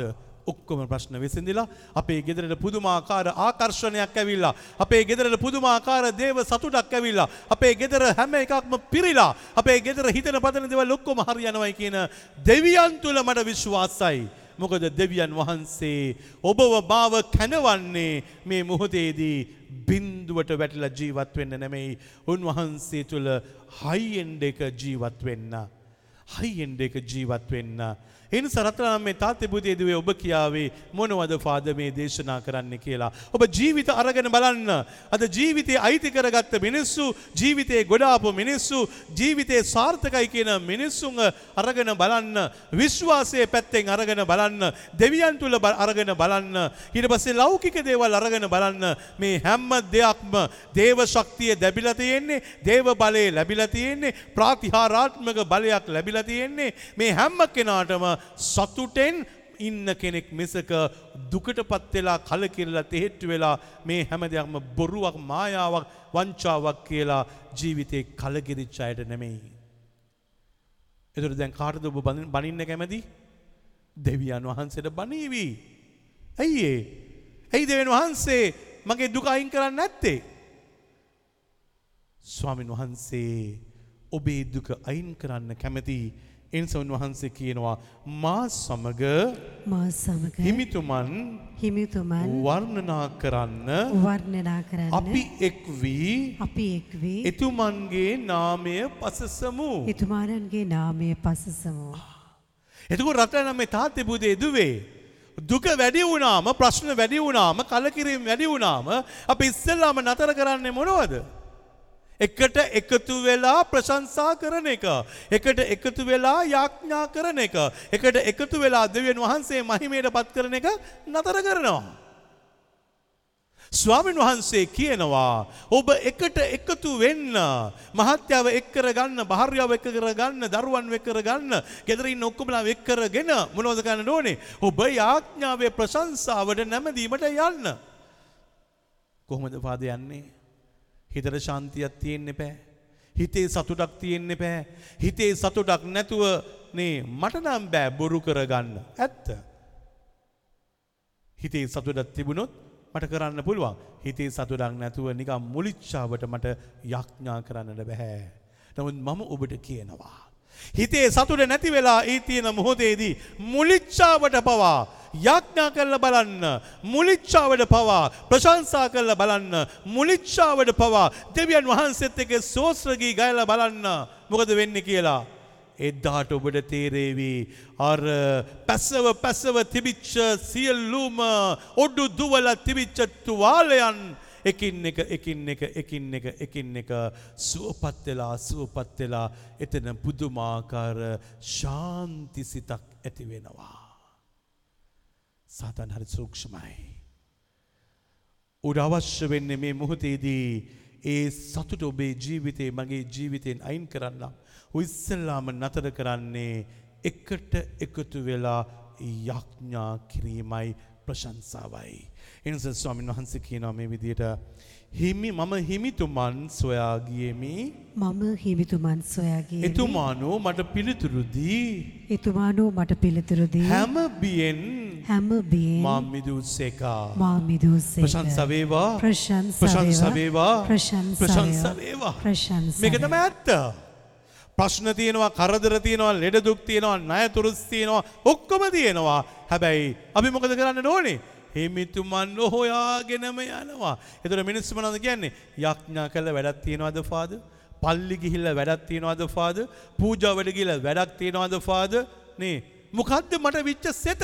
Speaker 1: ඔක්කොම ප්‍රශ්න විසඳලා අපේ ගෙදරට පුදුමාකාර ආකර්ෂණයක් ඇවිල්ලා අපේ ගෙදරට පුදුමාකාර දේව සතුටක් ඇවිල්ලා අපේ ගෙදර හැම එකක්ම පිරිලා අපේ ගෙදර හිතන පතන දේවල් ඔක්කොම හරියනවයි කියන දෙවියන් තුල මට විශ්වාසයි. මොකද දෙවියන් වහන්සේ ඔබව මාව කැනවන්නේ මේ මොහොතේදී බින්දුවට වැටිලා ජීවත් වෙන්න නෙමෙයි. උන්වහන්සේ තුල හයිෙන්ඩ එක ජීවත් වෙන්න හයිෙන්ඩ එක ජීවත් වෙන්න එනි සරතරම් මේ තාත්‍යබුදේදුවේ ඔබ කියාවේ මොනවද ෆාද මේ දේශනා කරන්න කියලා. ඔබ ජීවිත අරගෙන බලන්න. අද ජීවිතය අයිති කරගත්ත මිනිස්සු ජීවිතයේ ගොඩාපු මිනිස්සු ජීවිතයේ සාර්ථකයි කියන මිනිස්සුන් අරගෙන බලන්න. විශ්වාසය පැත්තෙන් අරගෙන බලන්න. දෙවියන් තුළ අරගෙන බලන්න. ඊට පස්සේ ලෞකික දේවල් අරගෙන බලන්න. මේ හැම්ම දෙයක්ම දේව ශක්තිය දැබිලා තියෙන්නේ දේව බලය ලැබිලා තියෙන්නේ ප්‍රාතිහාරාත්මක බලයක් ලැබිලා තියෙන්නේ මේ හැම්ම කෙනාටම සතුටෙන් ඉන්න කෙනෙක් මිසක දුකට පත් වෙලා කලකිරලා තෙහෙට්ටු වෙලා මේ හැම දෙයක්ම බොරුවක් මායාවක් වංචාවක් කියලා ජීවිතේ කලකිරිච්ච අයට නෙමෙයි. එතකොට දැන් කාටද ඔබ බනින්න කැමති? දෙවියන් වහන්සේට බනීවි. ඇයි ඒ? ඇයි දෙවියන් වහන්සේ මගේ දුක අයින් කරන්නේ නැත්තේ? ස්වාමින් වහන්සේ ඔබේ දුක අයින් කරන්න කැමති එනිසා උන්වහන්සේ කියනවා මා සමග
Speaker 3: මා සමග
Speaker 1: හිමිතුමන්
Speaker 3: හිමිතුමන්
Speaker 1: වර්ණනා කරන්න
Speaker 3: වර්ණනා කරන්න
Speaker 1: අපි එක් වී
Speaker 3: අපි එක් වී
Speaker 1: එතුමන්ගේ නාමය පසසමු.
Speaker 3: එතුමාණන්ගේ නාමය පසසමු.
Speaker 1: එතකොට රටනම් මේ තාත්තේ පුතේ දුවේ. දුක වැඩි වුණාම ප්‍රශ්න වැඩි වුණාම කලකිරීම වැඩි වුණාම අපි ඉස්සෙල්ලාම නතර කරන්නේ මොනවද? එකට එකතු වෙලා ප්‍රශංසා කරන එක. එකට එකතු වෙලා යාඥා කරන එක. එකට එකතු වෙලා දෙවියන් වහන්සේ මහිමයට පත් කරන එක නතර කරනවා. ස්වාමීන් වහන්සේ කියනවා ඔබ එකට එකතු වෙන්න මහත්යාව එක් කරගන්න භාර්යාව එක් කරගන්න දරුවන් එක් කරගන්න ගෙදර ඉන්න ඔක්කොමලා එක් කරගෙන මොනවද කරන්න ඕනේ ඔබ යාඥාවේ ප්‍රශංසාවට නැමදීමට යන්න කොහොමද පාද යන්නේ හිතට ශාන්තියක් තියෙන්න එපෑ. හිතේ සතුටක් තියෙන්න එපෑ. හිතේ සතුටක් නැතුව නේ මට නම් බෑ බොරු කරගන්න. ඇත්ත. හිතේ සතුටක් තිබුණොත් මට කරන්න පුළුවන්. හිතේ සතුටක් නැතුව නිකම් මුලිච්ඡාවට මට යඥා කරන්නට බෑ. නමුත් මම ඔබට කියනවා. හිතේ සතුට නැති වෙලා ඒ තියෙන මොහොතේදී මුලිච්ඡාවට පවා යාඥා කරලා බලන්න මුලිච්ඡාවට පවා ප්‍රශංසා කරලා බලන්න මුලිච්ඡාවට පවා දෙවියන් වහන්සේත් එක්ක සෝස්ත්‍රගී ගයලා බලන්න. මොකද වෙන්නේ කියලා? එදාට ඔබට තේරේවි අර පැසව පැසව තිබිච්ච සියල්ලුම ඔඩු දුවල තිබිච්ච තුවාලයන් එකින් එක එකින් එක එකින් එක එකින් එක සුවපත් වෙලා සුවපත් වෙලා එතන පුදුමාකාර ශාන්ති සිතක් ඇති වෙනවා සාතන් හරි සූක්ෂමයි. උඩ අවශ්‍ය වෙන්නේ මේ මොහොතේදී ඒ සතුට ඔබේ ජීවිතේ මගේ ජීවිතයෙන් අයින් කරන්නම්. උඉස්සල්ලාම නතර කරන්නේ එකට එකතු වෙලා යඥා කිරීමයි ප්‍රශංසාවයි. එනිස ස්වාමීන් වහන්සේ කියනවා මේ විදියට හිමි මම හිමිතුමන් සොයාගියමි
Speaker 3: මම හිමිතුමන් සොයාගේ
Speaker 1: එතුමානෝ මට පිළිතුරු දී
Speaker 3: එතුමානෝ මට පිළිතුරු දී
Speaker 1: හැම බියෙන්
Speaker 3: හැම බියෙන්
Speaker 1: මා මිදුස්සේකා
Speaker 3: මා මිදුසේක
Speaker 1: ප්‍රශංසා වේවා.
Speaker 3: ප්‍රශංසා
Speaker 1: වේවා.
Speaker 3: ප්‍රශංසා
Speaker 1: වේවා.
Speaker 3: ප්‍රශංසා
Speaker 1: මේක තමයි ඇත්ත. ප්‍රශ්න තියෙනවා කරදර තියෙනවා ලෙඩ දුක් තියෙනවා ණය තුරුස් තියෙනවා ඔක්කොම තියෙනවා. හැබැයි අපි මොකද කරන්න ඕනේ හිමිතුමන් හොයාගෙනම යනවා. එතකොට මිනිස්සු මොනවද කියන්නේ? යඥා කළ වැඩක් තියනවද ෆාදර්? පල්ලි ගිහිල්ලා වැඩක් තියනවද ෆාදර්? පූජාවට ගිහිල්ලා වැඩක් තියනවද ෆාදර්? නේ මොකද්ද මට විච්ච සෙත?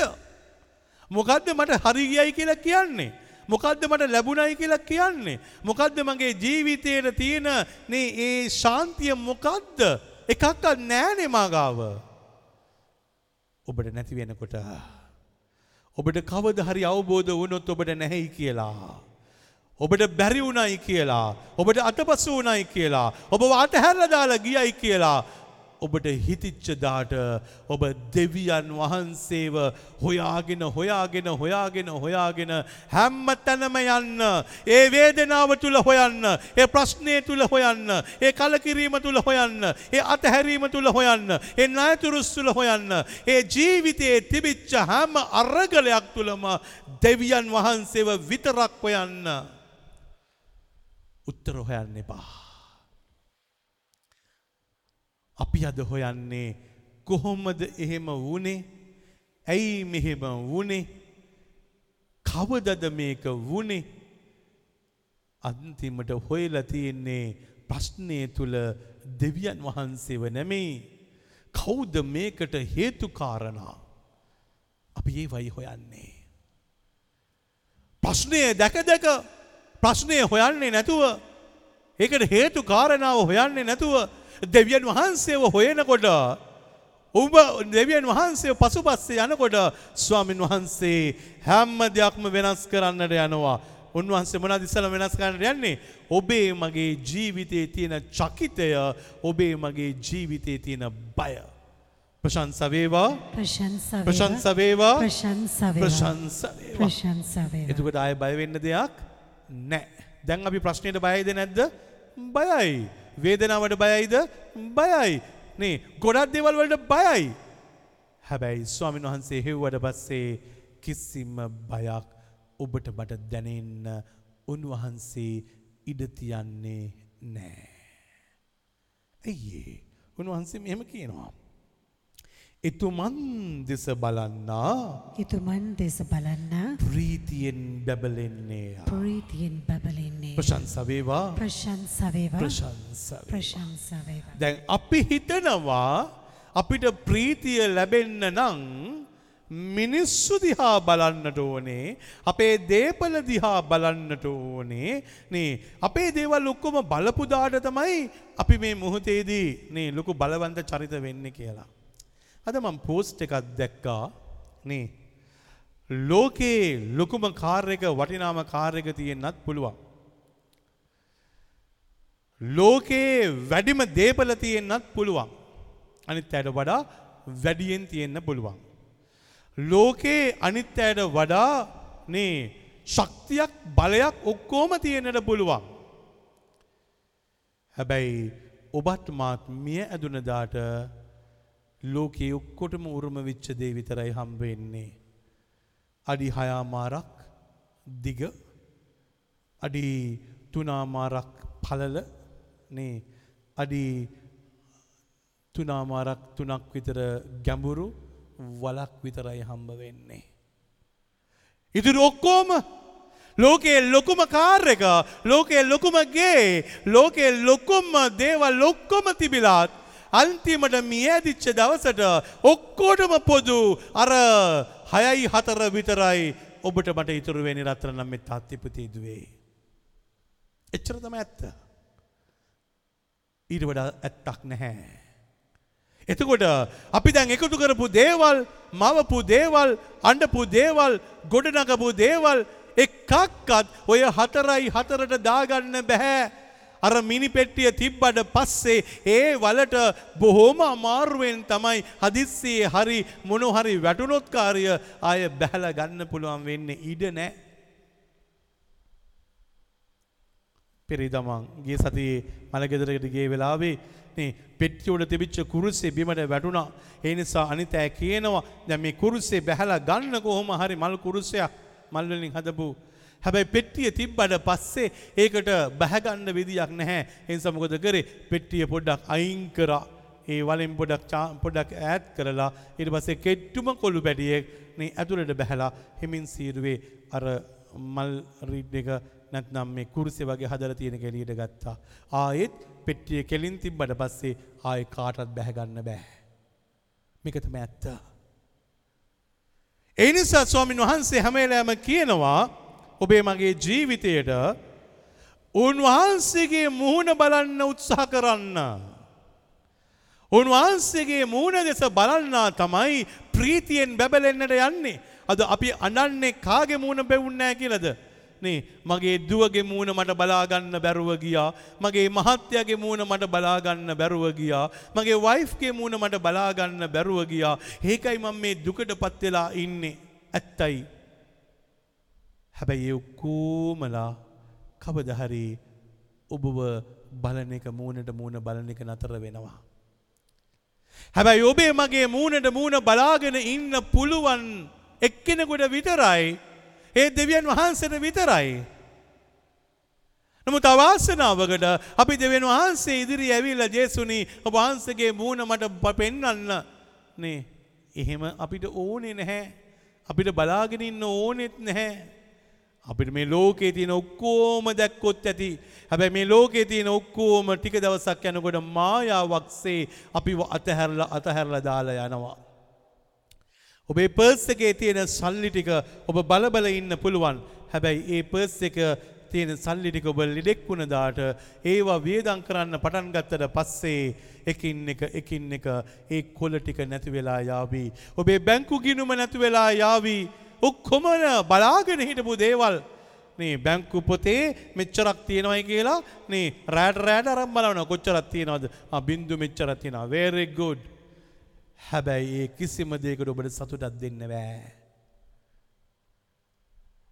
Speaker 1: මොකද්ද මට හරි ගියයි කියලා කියන්නේ? මොකද්ද මට ලැබුණයි කියලා කියන්නේ? මොකද්ද මගේ ජීවිතයේ තියෙන නේ ඒ ශාන්තිය මොකද්ද? එකක්වත් නෑනේ මාගාව. ඔබට නැති වෙනකොට ඔබට කවද හරි අවබෝධ වුණොත් ඔබට නැහැයි කියලා. ඔබට බැරි වුණයි කියලා. ඔබට අතපසු වුණයි කියලා. ඔබ අතහැරලා දාලා ගියයි කියලා. ඔබට හිතිච්චදාට ඔබ දෙවියන් වහන්සේව හොයාගෙන හොයාගෙන හොයාගෙන හොයාගෙන හැම්ම තැනම යන්න. ඒ වේදනාව තුළ හොයන්න. ඒ ප්‍රශ්නය තුළ හොයන්න. ඒ කලකිරීම තුළ හොයන්න. ඒ අතහැරීම තුළ හොයන්න. ඒ ණයතුරුස් තුළ හොයන්න. ඒ ජීවිතයේ තිබිච්ච හැම අරගලයක් තුළම දෙවියන් වහන්සේව විතරක් හොයන්න. උත්තර හොයන්න එපා. අපි අද හොයන්නේ කොහොමද එහෙම වුණේ ඇයි මෙහෙම වුණේ කවදද මේක වුණේ අන්තිමට හොයලා තියෙන්නේ ප්‍රශ්නය තුළ දෙවියන් වහන්සේව නෙමෙයි. කවුද මේකට හේතුකාරණා? අපි ඒ වයි හොයන්නේ. ප්‍රශ්නය දැක දැක ප්‍රශ්නය හොයන්නේ නැතුව ඒකට හේතු කාරණාව හොයන්නේ නැතුව දෙවියන් වහන්සේව හොයනකොට ඔබ දෙවියන් වහන්සේ පසුපස්සේ යනකොට ස්වාමින් වහන්සේ හැම්ම දෙයක්ම වෙනස් කරන්නට යනවා. උන්වහන්සේ මොනවද ඉස්සෙල්ලා වෙනස් කරන්නට යන්නේ? ඔබේ මගේ ජීවිතයේ තියෙන චකිතය, ඔබේ මගේ ජීවිතයේ තියෙන බය. ප්‍රශංසා වේවා.
Speaker 3: ප්‍රශංසා
Speaker 1: වේවා
Speaker 3: ප්‍රශංසා වේවා.
Speaker 1: ප්‍රශංසා වේවා එතකොට ආය බය වෙන්න දෙයක් නැහැ. දැන් අපි ප්‍රශ්නෙට බයයිද නැද්ද? බයයි. වේදනාවට බයයිද? බයයි. නේ ගොඩක් දේවල් වලට බයයි. හැබැයි ස්වාමීන් වහන්සේ හෙව්වට පස්සේ කිසිම බයක් ඔබට මට දැනෙන්න උන්වහන්සේ ඉඩ තියන්නේ නැහැ. ඇයි ඒ? උන්වහන්සේ මෙහෙම කියනවා. එතුමන් දෙස බලන්නා.
Speaker 3: එතුමන් දෙස බලන්න.
Speaker 1: ප්‍රීතියෙන් බැබලෙන්නේ.
Speaker 3: ප්‍රීතියෙන් බබලෙන්නේ.
Speaker 1: ප්‍රශංසා වේවා.
Speaker 3: ප්‍රශංසා වේවා.
Speaker 1: ප්‍රශංසා වේවා.
Speaker 3: ප්‍රශංසා වේවා.
Speaker 1: දැන් අපි හිතනවා අපිට ප්‍රීතිය ලැබෙන්න නම් මිනිස්සු දිහා බලන්නට ඕනේ. අපේ දේපල දිහා බලන්නට ඕනේ. නේ අපේ දේවල් ඔක්කොම බලපු දාට තමයි අපි මේ මොහොතේදී නේ ලොකු බලවන්ත චරිත වෙන්නේ කියලා. අද මම පෝස්ට් එකක් දැක්කා නේ ලෝකේ ලොකුම කාර් එක වටිනාම කාර් එක තියෙන්නත් පුළුවන්. ලෝකයේ වැඩිම දේපල තියෙන්නත් පුළුවන්. අනිත් අයට වඩා වැඩියෙන් තියෙන්න පුළුවන්. ලෝකයේ අනිත් අයට වඩා නේ ශක්තියක් බලයක් ඔක්කොම තියෙන්නට පුළුවන්. හැබැයි ඔබත් මාත් මිය ඇදුනදාට ලෝකයේ ඔක්කොටම උරුම වෙච්ච දේ විතරයි හම්බ වෙන්නේ. අඩි හයාමාරක් දිග අඩි තුනාමාරක් පළල නේ අඩි තුනාමාරක් තුනක් විතර ගැඹුරු වලක් විතරයි හම්බ වෙන්නේ. ඉතුරු ඔක්කෝම ලෝකයේ ලොකුම කාර් එක ලෝකයේ ලොකුම ගේ ලෝකයේ ලොකුම දේවල් ලොක්කොම තිබිලාත් අන්තිමට මියදිච්ච දවසට ඔක්කොටම පොදු අර හයයි හතර විතරයි ඔබට මට ඉතුරු වෙනි රත්‍ර නම් මෙත් අත්තිපතිදුවේ. එච්චර තම ඇත්ත. ඊට වඩා ඇත්තක් නැහැ. එතකොට අපි දැන් එකතු කරපු දේවල් මවපු දේවල් අඩපු දේවල් ගොඩනගපු දේවල් එකක්කත් ඔය හතරයි හතරට දාගන්න බැහැ. අර මිනි පෙට්ටිය තිබ්බට පස්සේ ඒ වලට බොහෝම අමාරුවෙන් තමයි හදිස්සියේ හරි මොනොහරි වැටුනොත්කාරය ආය බැහල ගන්න පුළුවන් වෙන්න ඉඩ නෑ. පෙරිදමන් ගේ සතියේ මළගෙදරකට ගේ වෙලාවේ නේ පෙට්ටියෝට තිබිච්ච කුරුස්සේ බිමට වැටුණා. ඒ නිසා අනිත් අය කියනවා දැන් මේ කුරුස්සේ බැහැලා ගන්න කොහොම හරි මල් කුරුස්සයක් මල් වලින් හදපු හැබැයි පෙට්ටිය තිබ්බට පස්සේ ඒකට බැහැගන්න විදියක් නැහැ. ඒ නිසා මොකද කරේ? පෙට්ටිය පොඩ්ඩක් අයින් කරා. ඒ වලින් පොඩක් පොඩක් ඈත් කරලා ඊට පස්සේ කෙට්ටුම කොළු පැටියෙක් මේ ඇතුළට බැහැලා හිමින් සීරුවේ අර මල් රීඩ් එක නැත්නම් මේ කුරුසේ වගේ හදලා තියෙන කෙලියට ගත්තා. ආයෙත් පෙට්ටිය කෙලින් තිබ්බට පස්සේ ආයෙ කාටවත් බැහැ බෑ. මේක තමයි ඇත්ත. ඒ නිසා ස්වාමින් වහන්සේ හැම වෙලාවෙම කියනවා ඔබේ මගේ ජීවිතයට උන්වහන්සේගේ මුහුණ බලන්න උත්සාහ කරන්න. උන්වහන්සේගේ මූුණ දෙස බලන්නා තමයි ප්‍රීතියෙන් බැබලෙන්නට යන්නේ. අද අපි අනන්නේ කාගේ මූුණ බැවුන්නෑ කියලද. නේ මගේ දුවගේ මූුණ මට බලාගන්න බැරුව ගියා. මගේ මහත්‍යගේ මූුණ මට බලාගන්න බැරුව ගියා. මගේ වයිෆ්ගේ මූුණ මට බලාගන්න බැරුව ගියා. ඒකයි මම මේ දුකට පත්වෙලා ඉන්නේ. ඇත්තයි. හැබැයි ඒ ඔක්කෝමලා කවදහරි ඔබව බලන එක මූුණට මූුණ බලන එක නතර වෙනවා. හැබැයි ඔබේ මගේ මූුණට මූුණ බලාගෙන ඉන්න පුළුවන් එක්කෙනෙකුට විතරයි ඒ දෙවියන් වහන්සට විතරයි. නමුත් අවාසනාවකට අපි දෙවන් වහන්සේ ඉදිරි ඇවිල්ල ජේසුනි වහන්සගේ මූුණ මට පෙන්නන්න නේ එහෙම අපිට ඕනේ නැහැ අපිට බලාගෙන ඉන්න ඕනෙත් නැහැ. අපිට මේ ලෝකේ තියෙන ඔක්කෝම දැක්කොත් ඇති. හැබැයි මේ ලෝකේ තියෙන ඔක්කෝම ටික දවසක් යනකොට මායාවක්සේ අපිව අතහැරලා අතහැරලා දාලා යනවා. ඔබේ පර්ස් එකේ තියෙන සල්ලි ටික ඔබ බලබල ඉන්න පුළුවන්. හැබැයි ඒ පර්ස් එක තියෙන සල්ලි ටික ඔබ ලෙඩෙක් වුණදාට ඒවා වියදම් කරන්න පටන් ගත්තට පස්සේ එකින් එක එකින් එක ඒ කොළ ටික නැති වෙලා යාවි. ඔබේ බැංකු ගිණුම නැති වෙලා යාවි. ඔක්කොම බලාගෙන හිටපු දේවල් මේ බැංකු පොතේ මෙච්චරක් තියෙනවයි කියලා නේ රෑට රෑට අරන් බලන කොච්චරක් තියෙනවද? ආ බින්දු මෙච්චරක් තියෙනවා. very good. හැබැයි ඒ කිසිම දෙයකට ඔබට සතුටක් දෙන්න බෑ.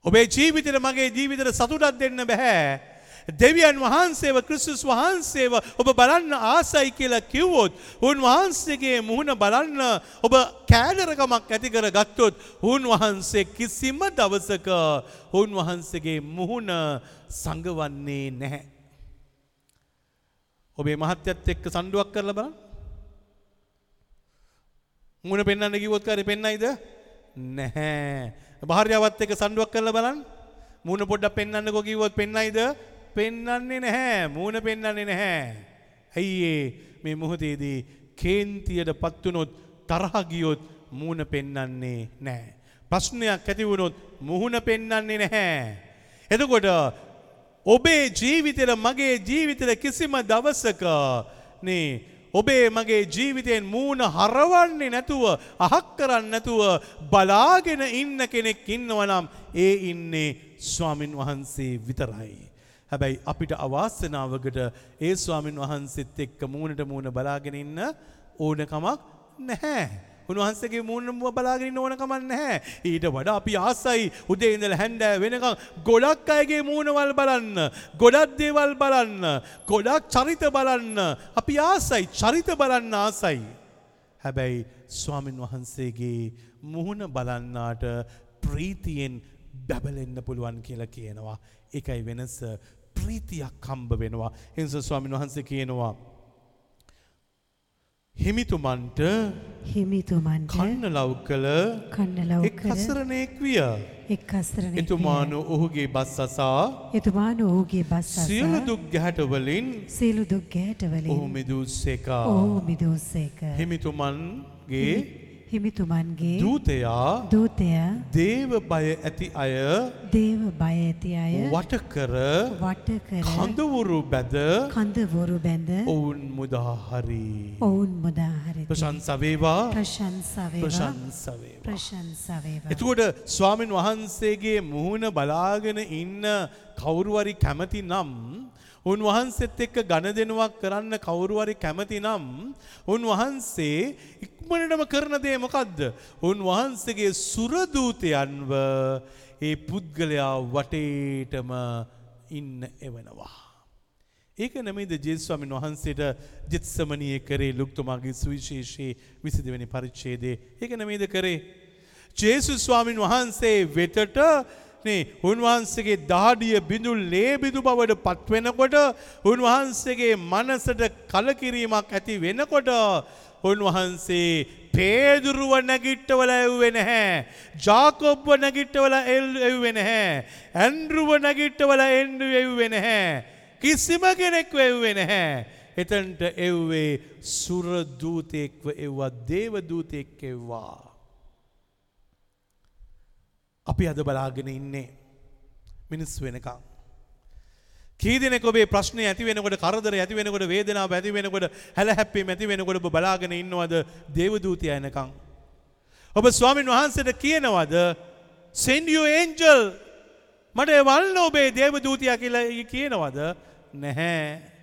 Speaker 1: ඔබේ ජීවිතයට මගේ ජීවිතයට සතුටක් දෙන්න බැහැ. දෙවියන් වහන්සේව ක්‍රිස්තුස් වහන්සේව ඔබ බලන්න ආසයි කියලා කිව්වොත් උන්වහන්සේගේ මුහුණ බලන්න ඔබ කෑදරකමක් ඇති කර ගත්තොත් උන්වහන්සේ කිසිම දවසක උන්වහන්සේගේ මුහුණ සඟවන්නේ නැහැ. ඔබේ මහත්යත් එක්ක සණ්ඩුවක් කරලා බලන්න. මුණ පෙන්වන්න කිව්වොත් කරේ පෙන්නයිද? නැහැ. භාර්යාවත් එක්ක සණ්ඩුවක් කරලා බලන්න. මූණ පොඩ්ඩක් පෙන්වන්නකෝ කිව්වොත් පෙන්නයිද? පෙන්වන්නේ නැහැ. මූණ පෙන්වන්නේ නැහැ. ඇයි මේ මොහොතේදී කේන්තියට පත් වුනොත් තරහ ගියොත් මූණ පෙන්වන්නේ නැහැ. ප්‍රශ්නයක් ඇති වුණොත් මුහුණ පෙන්වන්නේ නැහැ. එතකොට ඔබේ ජීවිතේට මගේ ජීවිතේට කිසිම දවසක නේ ඔබේ මගේ ජීවිතයෙන් මූුණ හරවන්නේ නැතුව අහක් කරන්න නැතුව බලාගෙන ඉන්න කෙනෙක් ඉන්නවනම් ඒ ඉන්නේ ස්වාමින් වහන්සේ විතරයි. හැබැයි අපිට අවාසනාවකට ඒ ස්වාමින් වහන්සේත් එක්ක මූුණට මූුණ බලාගෙන ඉන්න ඕනකමක් නැහැ. උන්වහන්සේගේ මූුණ බලාගෙන ඕන කමක් නැහැ. ඊට වඩා අපි ආසයි උදේ ඉඳලා හැන්දෑ වෙනකන් ගොඩක් අයගේ මූණවල් බලන්න, ගොඩක් දේවල් බලන්න, ගොඩක් චරිත බලන්න. අපි ආසයි චරිත බලන්න ආසයි. හැබැයි ස්වාමින් වහන්සේගේ මුහුණ බලන්නාට ප්‍රීතියෙන් බැබලෙන්න පුළුවන් කියලා කියනවා. ඒකයි වෙනස ප්‍රීතියක් හම්බ වෙනවා. එනිස ස්වාමින් වහන්සේ කියනවා හිමිතුමන්ට
Speaker 3: හිමිතුමන්ට
Speaker 1: කන්න ලව් කළ
Speaker 3: කන්නලව්
Speaker 1: එක් හසරණයෙක් විය.
Speaker 3: එක් අස්තරන
Speaker 1: එතුමානු ඔහුගේ බස් අසා
Speaker 3: එතුමාන ඔහුගේ බස්
Speaker 1: සියලු දුක් ගැහැටවලින්
Speaker 3: සියලු දුක්
Speaker 1: ඔහු
Speaker 3: ගෑටවලින්
Speaker 1: මිදුස්සේකා.
Speaker 3: ඔහු මිදෝසේක
Speaker 1: හිමිතුමන්ගේ
Speaker 3: හිමිතුමන්ගේ
Speaker 1: දූතයා
Speaker 3: දූතය
Speaker 1: දේව බය ඇති අය
Speaker 3: දේව බය ඇති අය
Speaker 1: වටකර
Speaker 3: වට කර
Speaker 1: කඳවුරු බැද
Speaker 3: කඳවොරු බැඳ
Speaker 1: ඔවුන් මුදාහරි.
Speaker 3: ඔවුන් මුදාහරිති
Speaker 1: ප්‍රශංසවේවා
Speaker 3: ප්‍රශංසාවේවා
Speaker 1: ප්‍රශංසවේවා.
Speaker 3: ප්‍රශංසාවේවා
Speaker 1: එතුකොට ස්වාමින් වහන්සේගේ මුහුණ බලාගෙන ඉන්න කවුරුවරි කැමති නම් උන්වහන්සෙත් එක්ක ගණදෙනුවක් කරන්න කවුරුවරි කැමති නම් උන්වහන්සේ ඉක්මනටම කරන දේ මොකද්ද? උන්වහන්සේගේ සුරදූතයන්ව ඒ පුද්ගලයා වටේටම ඉන්න එවනවා. ඒක නෙමෙයිද ජේසුස් ස්වාමීන් වහන්සේට ජෙත්සමනියේ කරේ ලුක්තුමාගේ සුවිශේෂී 22 වෙනි පරිච්ඡේදයේ. ඒක නෙමෙයිද කරේ? ජේසුස් ස්වාමීන් වහන්සේ වෙතට නේ උන්වහන්සේගේ දහඩිය බිඳුල් ලේ බිඳු බවට පත්වෙනකොට උන්වහන්සේගේ මනසට කලකිරීමක් ඇති වෙනකොට උන්වහන්සේ පේදුරුව නැගිට්ටවල එව්වේ නැහැ. ජාකොබ්ව නැගිට්ටවල එව්වේ නැහැ. ඇන්ඩ්‍රුව නැගිට්ටවල එන්ඩු එව්වේ නැහැ. කිසිම කෙනෙක් එව්වේ නැහැ. එතන්ට එව්වේ සුරදූතයෙක්ව එව්වා දේවදූතයෙක් එව්වා. අපි අද බලාගෙන ඉන්නේ මිනිස් වෙනකං. කීදෙනෙක ඔබේ ප්‍රශ්නය ඇති වෙනකොට කරදර ඇති වෙනකොට වේදනාව ඇති වෙනකොට හැල හැප්පේ ඇති වෙනකොට ඔබ බලාගෙන ඉන්නවද දේවදූතය එනකං. ඔබ ස්වාමින් වහන්සේට කියනවද send your angel මට එවල්න ඔබේ දේවදූතිය කියලා කියනවද නැහැ.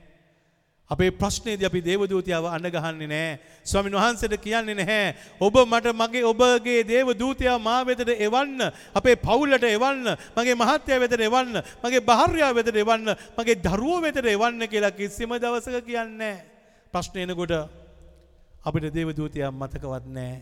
Speaker 1: අපේ ප්‍රශ්නේද අපි දේවදූතියාව අඩගහන්නේ නෑ. ස්වමින් වහන්සට කියන්නේ නැහැ. ඔබ මට මගේ ඔබගේ දේවදූතියා මා වෙතට එවන්න. අපේ පවුල්ලට එවන්න. මගේ මහත්‍යය වෙතට එවන්න. මගේ භාර්යාව වෙතට එවන්න. මගේ දරුවෝ වෙතට එවන්න කියලා කිසිම දවසක කියන්නේ. ප්‍රශ්නයනකොට අපිට දේවදූතියා මතකවත් නෑ.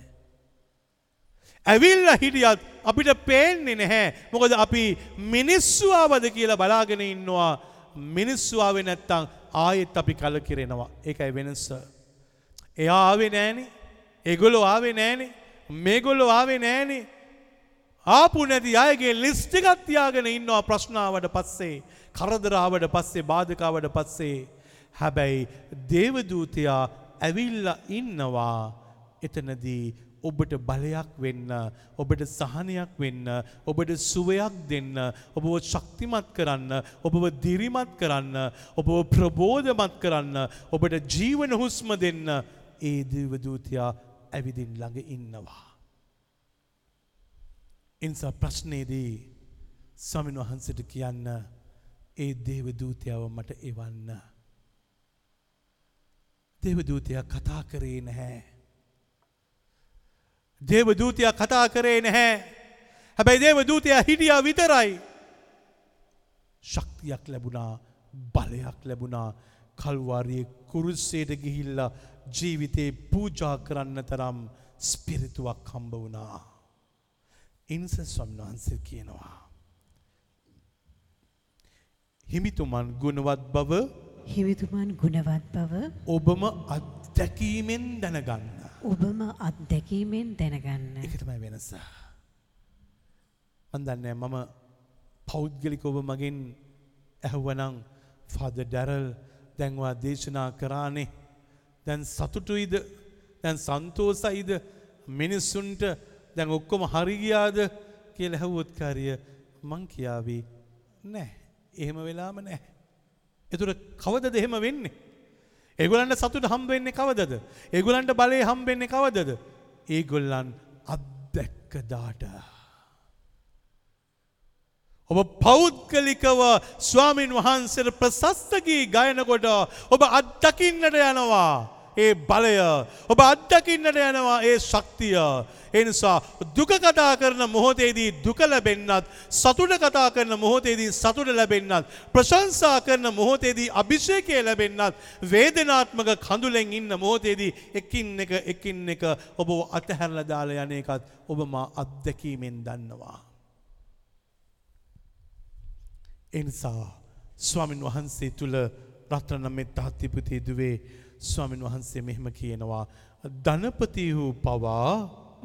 Speaker 1: ඇවිල්ල හිටියත් අපිට පේන්නේ නැහැ. මොකද අපි මිනිස්සුවාවද කියලා බලාගෙන ඉන්නවා. මිනිස්සුවාව නැත්තං ආයෙත් අපි කල කිරෙනවා. ඒකයි වෙනස්ස. එයා ආවේ නෑනේ. එගොලො ආවේ නෑනේ. මේගොල්ලො ආවේ නෑනේ. ආපු නැති අයගේ ලිස්්ටිකත් තියාගෙන ඉන්නවා ප්‍රශ්නාවට පස්සේ. කරදරාවට පස්සේ බාධකාවට පස්සේ. හැබැයි දේවදූතයා ඇවිල්ල ඉන්නවා එතනදී ඔබට බලයක් වෙන්න ඔබට සහනයක් වෙන්න ඔබට සුවයක් දෙන්න ඔබව ශක්තිමත් කරන්න ඔබව දිරිමත් කරන්න ඔබව ප්‍රබෝධමත් කරන්න ඔබට ජීවන හුස්ම දෙන්න ඒ දේවදූතයා ඇවිදින් ළඟ ඉන්නවා. ඉන්සා ප්‍රශ්නයේදී සමින් වහන්සට කියන්න ඒ දේවදූතයාව මට එවන්න. දේවදූතයා කතා කරේ නැහැ. දේවදූතයා කතා කරේ නැහැ. හැබැයි දේවදූතයා හිටියා විතරයි. ශක්තියක් ලැබුණා බලයක් ලැබුණා කල්වාරයේ කුරුස්සේට ගිහිල්ලා ජීවිතේ පූජා කරන්න තරම් ස්පිරිතුවක් හම්බ වුණා. ඉන්ස ස්වම්න වහන්සේ කියනවා. හිමිතුමන් ගුණවත් බව
Speaker 3: හිමිතුමන් ගුණවත් බව
Speaker 1: ඔබම අත්දැකීමෙන් දැනගන්න.
Speaker 3: ඔබම අත්දැකීමෙන් දැනගන්න.
Speaker 1: එකතමයි වෙනස. මන්දන්නෑ මම පෞද්ගලික ඔබ මගින් ඇහුවනං ෆාද ඩැරල් දැන්වා දේශනා කරානේ දැන් සතුටුයිද දැන් සන්තෝසයිද මිනිස්සුන්ට දැන් ඔක්කොම හරිගියාද කියල හැවුවොත්කාරිය මං කියාවී නෑ එහෙම වෙලාම නෑ. එතුර කවද දෙහෙම වෙන්නේ. ඒගොලන්ට සතුට හම්බවෙන්නේ කවදද. ඒගොලන්ට බලය හම්බෙන්නේ කවදද. ඒගොල්ලන් අත්දැක්කදාට. ඔබ පෞද්ගලිකව ස්වාමින් වහන්සට ප්‍රසස්තකී ගයනකොට ඔබ අත්දකින්නට යනවා. ඒ බලය ඔබ අත්දකින්නට යනවා ඒ ශක්තිය. එනිසා දුක කතා කරන මොහොතේදී දුක ලැබෙන්න්නත් සතුට කතා කරන මොහොතේදී සතුට ලැබෙන්න්නත් ප්‍රශංසා කරන මොහොතේදී අභිෂේකය ලැබෙන්න්නත් වේදනාත්මක කඳුලෙන් ඉන්න මොහොතේදී එකින් එක එකින් එක ඔබ අතහැරල දාල යන එකත් ඔබ මා අත්දැකීමෙන් දන්නවා. එනිසා ස්වාමින් වහන්සේ තුළ රත්‍රනමෙත් තාත්තිපතේ දුවේ ස්වාමින් වහන්සේ මෙහෙම කියනවා ධනපති වූ පවා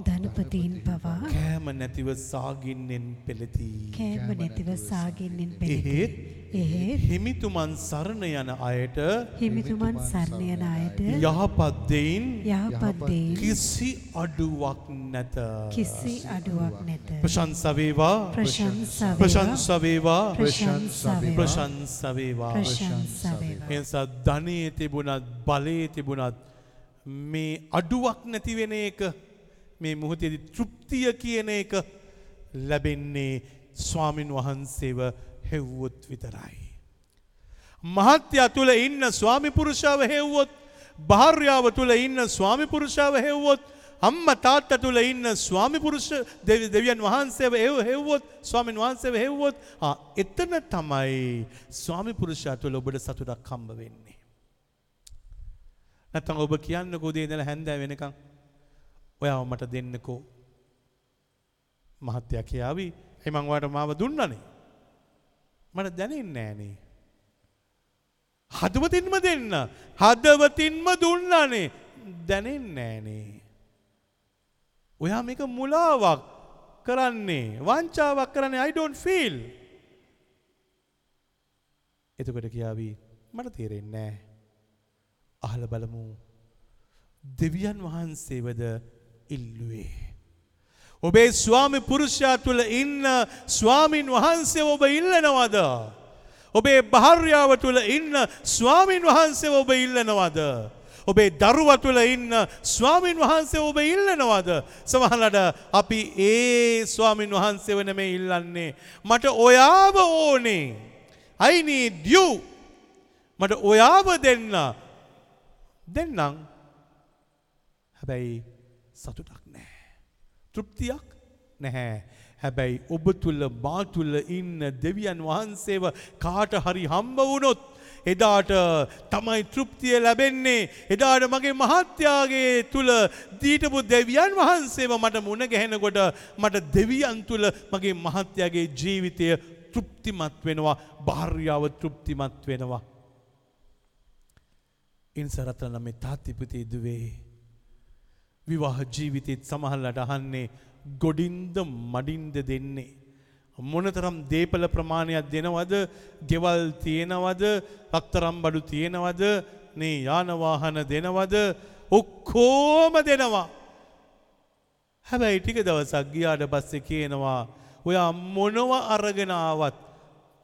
Speaker 3: ධනපතීන් පවා
Speaker 1: කෑම නැතිව සාගින්නෙන් පෙළෙති.
Speaker 3: කෑම නැතිව සාගෙන්නෙන් පෙළෙති.
Speaker 1: හිමිතුමන් සරණ යන අයට
Speaker 3: හිමිතුමන් සරණයන අයට
Speaker 1: යහපත්දයින්
Speaker 3: යහපත්දේ
Speaker 1: කිසි අඩුවක් නැත.
Speaker 3: කිසි අඩුවක් නැත.
Speaker 1: ප්‍රශංසවේවා
Speaker 3: ප්‍රශංසාව
Speaker 1: ප්‍රශංසවේවා
Speaker 3: ප්‍රශංසාව
Speaker 1: ප්‍රශංසවේවා
Speaker 3: ප්‍රශංසාව
Speaker 1: එනිසා ධනයේ තිබුණත් බලයේ තිබුණත් මේ අඩුවක් නැතිවෙන එක මේ මුහතේදි තෘප්තිය කියන එක ලැබෙන්නේ ස්වාමින් වහන්සේව හෙව්වොත් විතරයි. මහත්‍යයා තුළ ඉන්න ස්වාමිපුරුෂාව හෙව්වොත් භාර්යාව තුළ ඉන්න ස්වාමිපුරුෂාව හෙව්වොත් අම්ම තාත්ත තුළ ඉන්න ස්වාමිපුරුෂ දෙවියන් වහන්සේව එව හෙව්වොත් ස්වාමින් වහන්සේව හෙව්වොත් එතන තමයි ස්වාමිපුරුෂා තුළ ඔබට සතුටක් කම්බ වෙන්නේ. නැත්තං ඔබ කියන්න කොදේ දල හැන්දෑ වෙනකං ඔයාව මට දෙන්නකෝ මහත්‍යයක් කියාවී එමංවාට මාව දුන්නනේ. මට දැනෙන් නෑනේ. හදවතින්ම දෙන්න. හදවතින්ම දුන්නනේ දැනෙන් නෑනේ. ඔයා මේක මුලාවක් කරන්නේ වංචාවක් කරන්නේ අයිඩෝන් ෆිල්. එතකොට කියාවී මට තේරෙන්නේ අහල බලමු දෙවියන් වහන්සේවද ඉල්ලුවේ. ඔබේ ස්වාමි පුරුෂයා තුළ ඉන්න ස්වාමින් වහන්සේ ඔබ ඉල්ලනවද. ඔබේ භාර්යාව තුළ ඉන්න ස්වාමින් වහන්සේ ඔබ ඉල්ලනවද. ඔබේ දරුව තුළ ඉන්න ස්වාමීන් වහන්සේ ඔබ ඉල්ලනවාද. සමහලට අපි ඒ ස්වාමීන් වහන්සේ වන මේ ඉල්ලන්නේ. මට ඔයාව ඕනේ. අයිනී ඩියව් මට ඔයාව දෙන්න දෙන්නම් හැබැයි සතුටක් නෑ. තෘප්තියක් නැහැ. හැබැයි ඔබ තුළ මා තුළ ඉන්න දෙවියන් වහන්සේව කාට හරි හම්බ වුණොත් එදාට තමයි තෘප්තිය ලැබෙන්නේ එදාට මගේ මහත්යාගේ තුළ දීටපු දෙවියන් වහන්සේව මට මුණ ගැහෙනකොට මට දෙවියන් තුළ මගේ මහත්යාගේ ජීවිතය තෘප්තිමත් වෙනවා භාර්යාව තෘප්තිමත් වෙනවා. ඉන්සරතන මේ තාත්තිපති දුවේ. විවාහ ජීවිතයත් සමහල්ලට අහන්නේ ගොඩින්ද මඩින්ද දෙන්නේ. මොනතරම් දේපල ප්‍රමාණයක් දෙනවද ගෙවල් තියෙනවද රක්තරම් බඩු තියෙනවද නේ යානවාහන දෙනවද ඔක්කෝම දෙනවා. හැබැයි ටික දවසක් ගියාට පස්සේ කියනවා ඔයා මොනව අරගෙනාවත්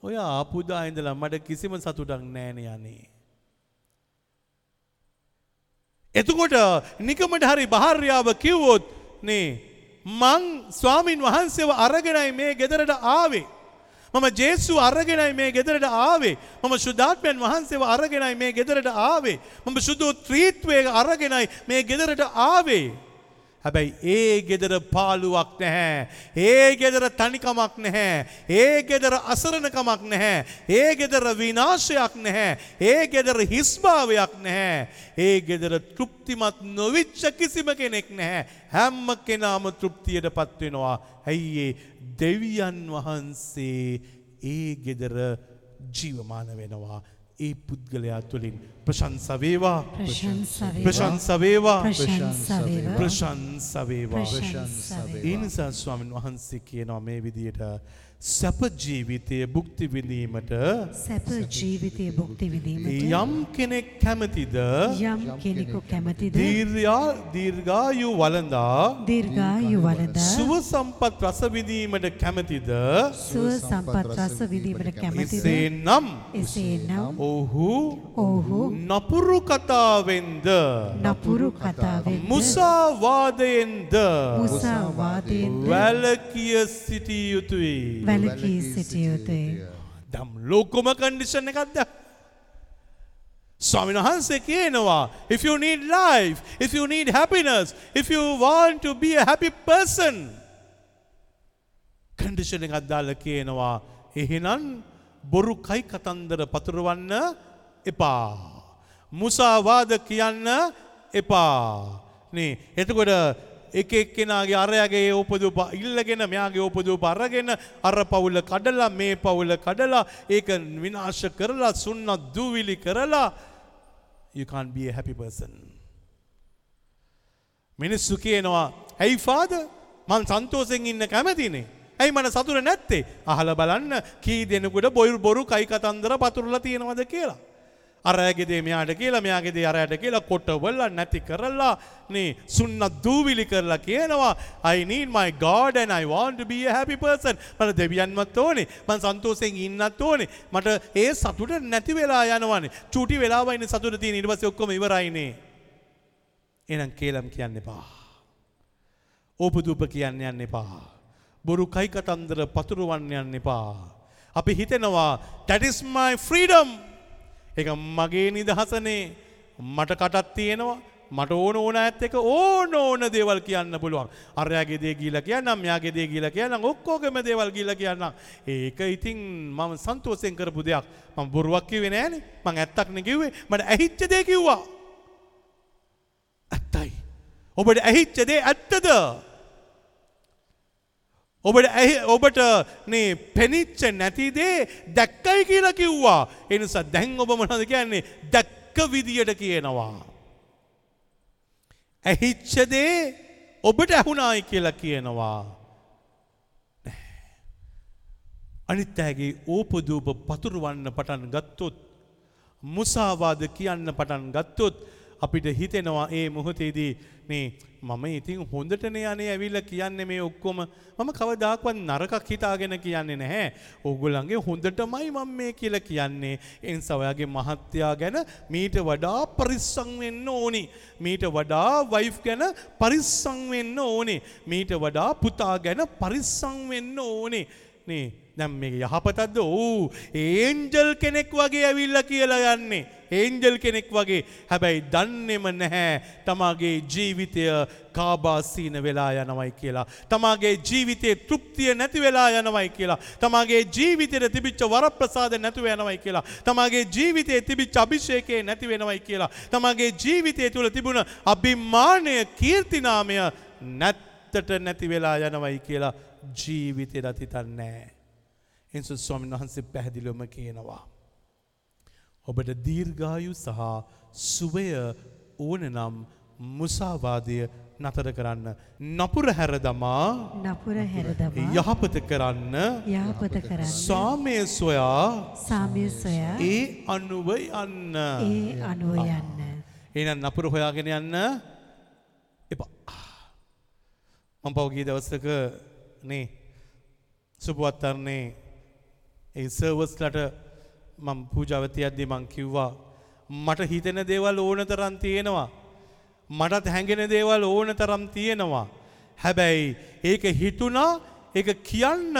Speaker 1: ඔය ආපුදා ඉඳලා මට කිසිම සතුටක් නෑන යන්නේ. එතකොට නිකමට හරි භාර්යාව කිව්වොත් නේ මං ස්වාමින් වහන්සේව අරගෙනයි මේ ගෙදරට ආවේ. මම ජේසු අරගෙනයි මේ ගෙදරට ආවේ මම ශුද්ධාත්මයන් වහන්සේව අරගෙනයි මේ ගෙදරට ආවේ මම සුදු ත්‍රීත්වය අරගෙනයි මේ ගෙදරට ආවේ. හැබැයි ඒ ගෙදර පාලුවක් නැහැ. ඒ ගෙදර තනිකමක් නැහැ. ඒ ගෙදර අසරණකමක් නැහැ. ඒ ගෙදර විනාශයක් නැහැ. ඒ ගෙදර හිස්භාවයක් නැහැ. ඒ ගෙදර තෘප්තිමත් නොවිච්ච කිසිම කෙනෙක් නැහැ. හැම්ම කෙනාම තෘප්තියට පත්වෙනවා. ඇයි ඒ දෙවියන් වහන්සේ ඒ ගෙදර ජීවමාන වෙනවා. ඒ පුද්ගලයා තුළින්. ප්‍රශංසවේවා
Speaker 3: ප්‍රශංසවේවා
Speaker 1: ප්‍රශංසවේවා
Speaker 3: ප්‍රශංසවේවා
Speaker 1: ප්‍රශංසවේවා
Speaker 3: ප්‍රශංසවේවා
Speaker 1: ඒනිසා ස්වාමීන් වහන්සේ කියනවා මේ විදියට සැප ජීවිතය බුක්ති විඳීමට
Speaker 3: සැප ජීවිතය භුක්ති විඳීමට
Speaker 1: යම් කෙනෙක් කැමතිද?
Speaker 3: යම් කෙනෙකු කැමතිද?
Speaker 1: දීර්යා දීර්ඝායු වළඳා
Speaker 3: දීර්ඝායු වලදා
Speaker 1: සුව සම්පත් රස විඳීමට කැමතිද?
Speaker 3: සුව සම්පත් රස විඳීමට කැමතිද?
Speaker 1: එසේ නම්
Speaker 3: එසේනම්
Speaker 1: ඔහු
Speaker 3: ඔහු
Speaker 1: නපුරු කතාවෙන්ද?
Speaker 3: නපුරු කතාවෙන්ද?
Speaker 1: මුසාවාදයෙන්ද?
Speaker 3: මුසාවාදයෙන්ද?
Speaker 1: වැලකිය සිටිය යුතුයි
Speaker 3: වැළකී සිටිය යුතුයි.
Speaker 1: දම් ලෝකොම කන්ඩිෂන් එකක්ද? ස්වාමීන් වහන්සේ කියනවා if you need life if you need happiness if you want to be a happy person. Condition එකක් දාලා කියනවා එහෙනම් බොරු කයි කතන්දර පතුරවන්න එපා. මුසාවාද කියන්න එපා. නේ එතකොට එක එක්කෙනගේ අරයගේ උපදූප ඉල්ලගෙන මෙයාගේ උපදූප අරගෙන අර පවුල කඩලා මේ පවුල කඩලා ඒක විනාශ කරලා සුන්නත් දූවිලි කරලා you can't be a happy person. මිනිස්සු කියනවා ඇයි ෆාද මං සන්තෝසෙන් ඉන්න කැමතිනේ. ඇයි මට සතුර නැත්තේ අහල බලන්න කී දෙනෙකුට බොයිල් බොරු කයි කතන්දර පතුරල තියෙනවද කියලා. අරයගෙදේ මෙයාට කියලා මෙයාගෙදේ අරයට කියලා කොට්ටවල්ල නැති කරලා නේ සුන්නත් දූවිලි කරලා කියනවා I need my God and I want to be a happy person. මට දෙවියන්වත් ඕනේ මං සන්තෝෂයෙන් ඉන්නත් ඕනේ. මට ඒ සතුට නැති වෙලා යනවානේ. චූටි වෙලාවයිනේ සතුට තියෙන ඊට පස්සේ ඔක්කොම ඉවරයිනේ එහෙනම් කේලම් කියන්න එපා. ඕපදූප කියන්න යන්න එපා. බොරු කයි කතන්දර පතුරුවන්න යන්න එපා. අපි හිතෙනවා that is my freedom. එක මගේ නිදහසනේ. මට කටත් තියෙනවා. මට ඕන ඕන ඇත් එක ඕන ඕන දේවල් කියන්න පුළුවන්. අරයාගේ දේ ගීලා කියන්නම් මෙයාගේ දේ ගීලා කියන්නම් ඔක්කොගම දේවල් ගීලා කියන්නම්. ඒක ඉතින් මම සන්තෝෂයෙන් කරපු දෙයක්. මම බොරුවක් කිව්වේ නෑනේ. මං ඇත්තක් නේ කිව්වේ මට ඇහිච්ච දේ කිව්වා. ඇත්තයි. ඔබට ඇහිච්ච දේ ඇත්තද? ඔබට ඇහි ඔබට නේ පෙනිච්ච නැතිදේ දැක්කයි කියලා කිව්වා. එනිසා දැන් ඔබ මොනවද කියන්නේ? දැක්ක විදියට කියනවා. ඇහිච්ච දේ ඔබට ඇහුණායි කියලා කියනවා. අනිත් අයගේ ඕපදූප පතුරවන්න පටන් ගත්තොත් මුසාවාද කියන්න පටන් ගත්තොත් අපිට හිතෙනවා ඒ මොහොතේදී නේ මම ඉතින් හොඳටනේ අනේ ඇවිල්ලා කියන්නේ මේ ඔක්කොම මම කවදාකවත් නරකක් හිතාගෙන කියන්නේ නැහැ. ඕගොල්ලන්ගේ හොඳටමයි මම මේ කියලා කියන්නේ. ඒ නිසා ඔයාගේ මහත්තයා ගැන මීට වඩා පරිස්සම් වෙන්න ඕනි. මීට වඩා වයිෆ් ගැන පරිස්සම් වෙන්න ඕනේ. මීට වඩා පුතා ගැන පරිස්සම් වෙන්න ඕනේ. නේ දැම් මේ යහපතක්ද ඕ ඒන්ජල් කෙනෙක් වගේ ඇවිල්ල කියලා යන්නේ. ඒන්ජල් කෙනෙක් වගේ හැබැයි දන්නෙම නැහැ තමාගේ ජීවිතය කාබාසීන වෙලා යනවයි කියලා. තමාගේ ජීවිතයේ තෘප්තිය නැති වෙලා යනවයි කියලා. තමාගේ ජීවිතයට තිබිච්ච වරප්‍රසාද නැතුව යනවයි කියලා. තමාගේ ජීවිතයේ තිබිච්ච අභිෂේකය නැති වෙනවයි කියලා. තමාගේ ජීවිතය තුළ තිබුණ අභිමානය කීර්තිනාමය නැත්තට නැති වෙලා යනවයි කියලා ජීවිතයට හිතන්නේ. එනිසා ස්වාමීන් වහන්සේ පැහැදිලිවම කියනවා. ඔබට දීර්ඝායු සහ සුවය ඕන නම් මුසාවාදය නතර කරන්න. නපුර හැර දමා
Speaker 3: නපුර හැර දමා
Speaker 1: යහපත කරන්න
Speaker 3: යහපත කරන්න
Speaker 1: සාමය සොයා
Speaker 3: සාමය සොයා
Speaker 1: ඒ අනුව යන්න.
Speaker 3: ඒ අනුව යන්න.
Speaker 1: එනම් නපුර හොයාගෙන යන්න එපා. මං පවගී දවස්සක නේ සුපුවත්තරන්නේ ඒ සර්වස්ලට මං පූජාවතියද්දි මං කිව්වා මට හිතෙන දේවල් ඕන තරම් තියෙනවා. මටත් හැඟෙන දේවල් ඕන තරම් තියෙනවා. හැබැයි ඒක හිතුනා ඒක කියන්න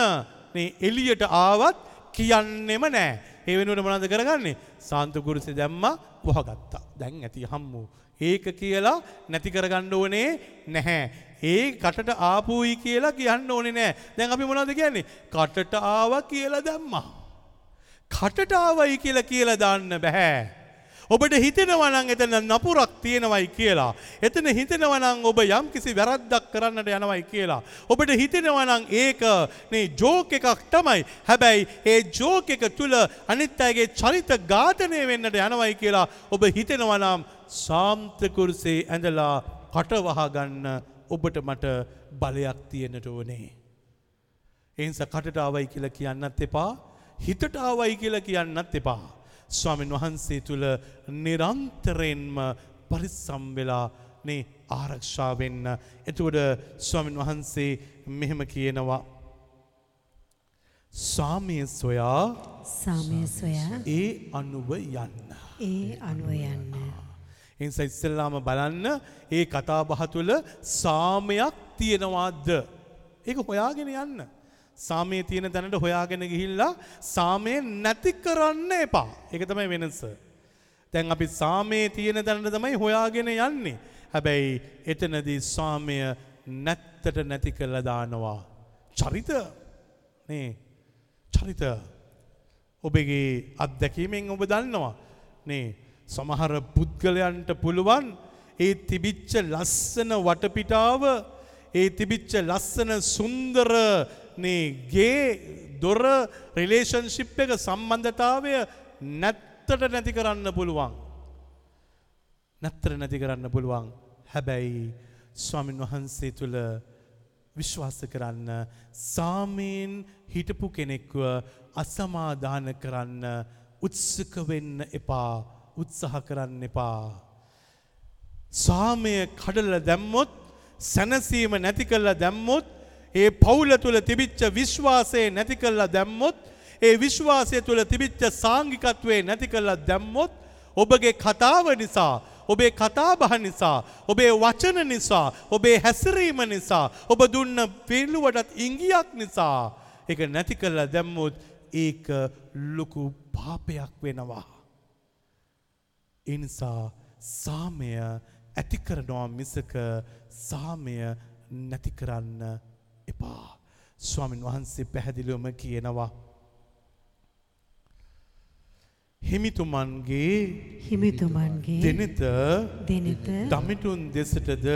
Speaker 1: එලියට ආවත් කියන්නෙම නෑ. ඒ වෙනුවට මොනවද කරගන්නේ? සාන්තුකුරුසෙ දැම්මා වහගත්තා. දැන් ඇති හම්මු. ඒක කියලා නැති කරගන්න ඕනේ නැහැ. ඒ කටට ආපුයි කියලා කියන්න ඕනේ නෑ. දැන් අපි මොනවද කියන්නේ? කටට ආවා කියලා දැම්මා. කටට ආවයි කියලා කියලා දාන්න බෑ. ඔබට හිතෙනවා නම් එතන නපුරක් තියෙනවයි කියලා. එතන හිතෙනවා නම් ඔබ යම් කිසි වැරද්දක් කරන්නට යනවයි කියලා. ඔබට හිතෙනවා නම් ඒක මේ ජෝක් එකක් තමයි. හැබැයි ඒ ජෝක් එක තුල අනිත් අයගේ චරිත ඝාතනය වෙන්නට යනවයි කියලා ඔබ හිතෙනවා නම් සාම්ත කුරුසේ ඇඳලා කට වහගන්න ඔබට මට බලයක් තියෙන්නට ඕනේ. ඒ නිසා කටට ආවයි කියලා කියන්නත් එපා. හිතට ආවයි කියලා කියන්නත් එපා. ස්වාමීන් වහන්සේ තුළ නිරන්තරයෙන්ම පරිස්සම් වෙලා නේ ආරක්ෂා වෙන්න. එතකොට ස්වාමීන් වහන්සේ මෙහෙම කියනවා සාමය සොයා
Speaker 3: සාමය සොයා
Speaker 1: ඒ අනුව යන්න.
Speaker 3: ඒ අනුව යන්න.
Speaker 1: එනිසා ඉස්සෙල්ලාම බලන්න ඒ කතාබහ තුළ සාමයක් තියෙනවාද? ඒක හොයාගෙන යන්න. සාමයේ තියෙන තැනට හොයාගෙන ගිහිල්ලා සාමය නැති කරන්න එපා. ඒක තමයි වෙනස. දැන් අපි සාමයේ තියෙන තැනට තමයි හොයාගෙන යන්නේ. හැබැයි එතනදී සාමය නැත්තට නැති කරලා දානවා. චරිත නේ චරිත ඔබගේ අත්දැකීමෙන් ඔබ දන්නවා. නේ සමහර පුද්ගලයන්ට පුළුවන් ඒ තිබිච්ච ලස්සන වටපිටාව ඒ තිබිච්ච ලස්සන සුන්දර නේ ගේ දොර රිලේෂන්ශිප් එක සම්බන්ධතාවය නැත්තට නැති කරන්න පුළුවන්. නැත්තර නැති කරන්න පුළුවන්. හැබැයි ස්වාමින් වහන්සේ තුළ විශ්වාස කරන්න සාමයෙන් හිටපු කෙනෙක්ව අසමාධාන කරන්න උත්සක වෙන්න එපා උත්සාහ කරන්න එපා. සාමය කඩල දැම්මොත් සැනසීම නැති කල්ලා දැම්මොත් ඒ පවුල තුළ තිබිච්ච විශ්වාසය නැති කල්ලා දැම්මොත් ඒ විශ්වාසය තුළ තිබිච්ච සාංගිකත්වය නැති කල්ලා දැම්මොත් ඔබගේ කතාව නිසා ඔබේ කතාබහ නිසා ඔබේ වචන නිසා ඔබේ හැසිරීම නිසා ඔබ දුන්න පිල්ලුවටත් ඉංගියක් නිසා එක නැති කල්ලා දැම්මුත් ඒක ලොකු පාපයක් වෙනවා. එනිසා සාමය ඇති කරනවා මිසක සාමය නැති කරන්න එපා. ස්වාමින් වහන්සේ පැහැදිලිවම කියනවා. හිමිතුමන්ගේ
Speaker 3: හිමිතුමන්ගේ
Speaker 1: දෙනත
Speaker 3: දෙනත
Speaker 1: දමිටුන් දෙසටද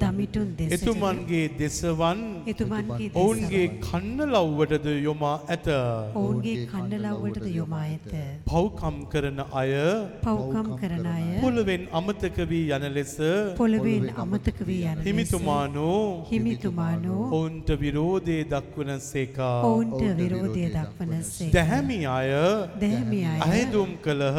Speaker 3: දමිටුන් දෙසට
Speaker 1: එතුමන්ගේ දෙසවන්
Speaker 3: එතුමන්ගේ
Speaker 1: ඔවුන්ගේ කන්නලව්වටද යොමා ඇත.
Speaker 3: ඔවුන්ගේ කණ්ඩලව්වටද යොමා ඇත.
Speaker 1: පව්කම් කරන අය
Speaker 3: පව්කම් කරන අය
Speaker 1: පොළවෙන් අමතක වී යන ලෙස
Speaker 3: පොළවෙන් අමතක වී යන
Speaker 1: හිමිතුමානෝ
Speaker 3: හිමිතුමානෝ
Speaker 1: ඔවුන්ට විරෝධය දක්වන සේකා.
Speaker 3: ඔවුන්ට විරෝධය දක්වනසේ
Speaker 1: දැහැමි අය
Speaker 3: දැහැමි අය
Speaker 1: අයදුම් කළහ.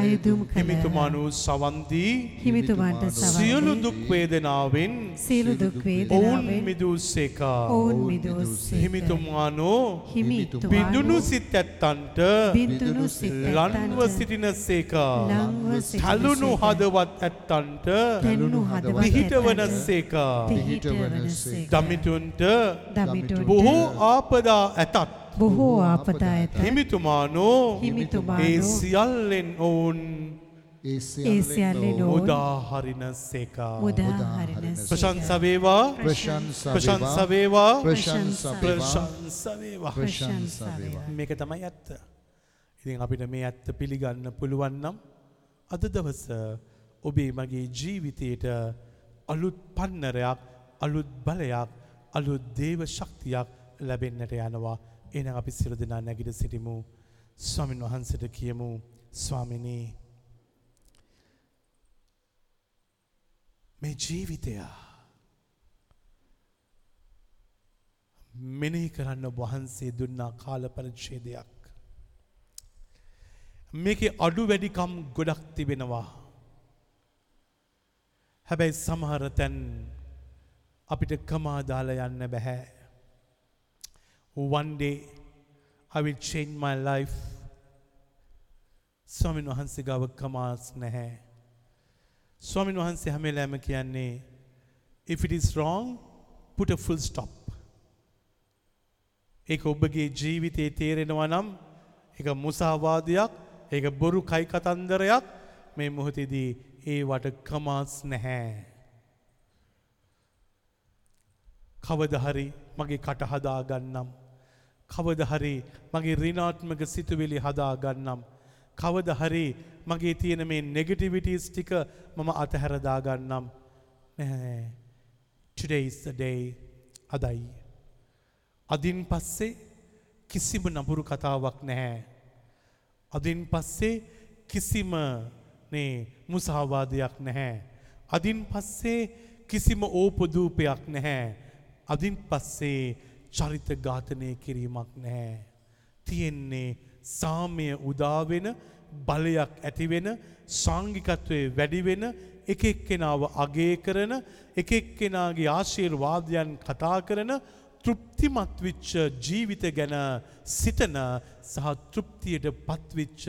Speaker 3: අයදුම්
Speaker 1: හිමිතුමානු සවන්දී
Speaker 3: හිමිතුමන්ට
Speaker 1: සියලු දුක් වේදනාවෙන්
Speaker 3: සියලු දුක්
Speaker 1: ඔවුන්
Speaker 3: වේදනාවෙන්
Speaker 1: මිදුස්සේකා.
Speaker 3: ඔවුන් මිදෝස්සේක
Speaker 1: හිමිතුමානෝ
Speaker 3: හිමිතුමානෝ
Speaker 1: බිඳුනු සිත් ඇත්තන්ට
Speaker 3: බින්දුනු සිත්
Speaker 1: ලන්ව
Speaker 3: ඇත්තන්ට
Speaker 1: සිටිනසේකා.
Speaker 3: ලංව
Speaker 1: හැලුණු
Speaker 3: සිටිනසේක.
Speaker 1: හදවත් ඇත්තන්ට
Speaker 3: තෙන්නු හදවත්
Speaker 1: පිහිටවනසේකා.
Speaker 3: පිහිටවනසේක
Speaker 1: දමිතුන්ට
Speaker 3: දමිටුන්ට
Speaker 1: බොහෝ ආපදා ඇතත්
Speaker 3: බොහෝ ආපදා ඇත
Speaker 1: හිමිතුමානෝ ඒ සියල්ලෙන් ඔවුන්
Speaker 2: ඒ
Speaker 3: සියල්ලෙන් ඔවුන්
Speaker 1: උදාහරිනසේකා.
Speaker 3: මුදා හරින
Speaker 1: ප්‍රශංසවේවා.
Speaker 2: ප්‍රශංසා
Speaker 1: ප්‍රශංසවේවා.
Speaker 2: ප්‍රශංසා
Speaker 1: ප්‍රශංසවේවා.
Speaker 2: ප්‍රශංසා වේවා.
Speaker 1: මේක තමයි ඇත්ත. ඉතින් අපිට මේ ඇත්ත පිළිගන්න පුළුවන් නම් අද දවස ඔබේ මගේ ජීවිතයට අලුත් පන්නරයක් අලුත් බලයක් අලුත් දේව ශක්තියක් ලැබෙන්නට යනවා. එන අපි සිරු දෙනා නැගිට සිටිමු. ස්වාමින් වහන්සට කියමු ස්වාමිනී මේ ජීවිතය මෙනෙහි කරන්න වහන්සේ දුන්නා කාල පරිච්ඡේදයක්. මේකේ අඩු වැඩිකම් ගොඩක් තිබෙනවා. හැබැයි සමහර තැන් අපිට කමා දාලා යන්න බැහැ. One day I will change my life. ස්වාමින් වහන්සේ ගාව කමාස් නැහැ. ස්වාමින් වහන්සේ හැමෙලෑම කියන්නේ if it is wrong put a full stop. ඒක ඔබගේ ජීවිතයේ තේරෙනවා නම් එක මුසාවාදයක් ඒක බොරු කයි කතන්දරයක් මේ මොහොතේදී ඒවට කමාස් නැහැ. කවද හරි මගේ කට හදා ගන්නම්. කවද හරි මගේ ඍණාත්මක සිතුවිලි හදා ගන්නම්. කවද හරි මගේ තියෙන මේ නෙගටිවිටීස් ටික මම අතහැර දා ගන්නම්. නැහැ. Today is the day. අදයි. අදින් පස්සේ කිසිම නපුරු කතාවක් නැහැ. අදින් පස්සේ කිසිම නේ මුසාවාදයක් නැහැ. අදින් පස්සේ කිසිම ඕපදූපයක් නැහැ. අදින් පස්සේ චරිත ඝාතනය කිරීමක් නැහැ. තියෙන්නේ සාමය උදාවෙන බලයක් ඇතිවෙන සංගිකත්වයේ වැඩිවෙන එක එක්කෙනාව අගේ කරන එක එක්කෙනාගේ ආශීර්වාදයන් කතා කරන තෘප්තිමත් විච්ච ජීවිත ගැන සිතන සහ තෘප්තියට පත්විච්ච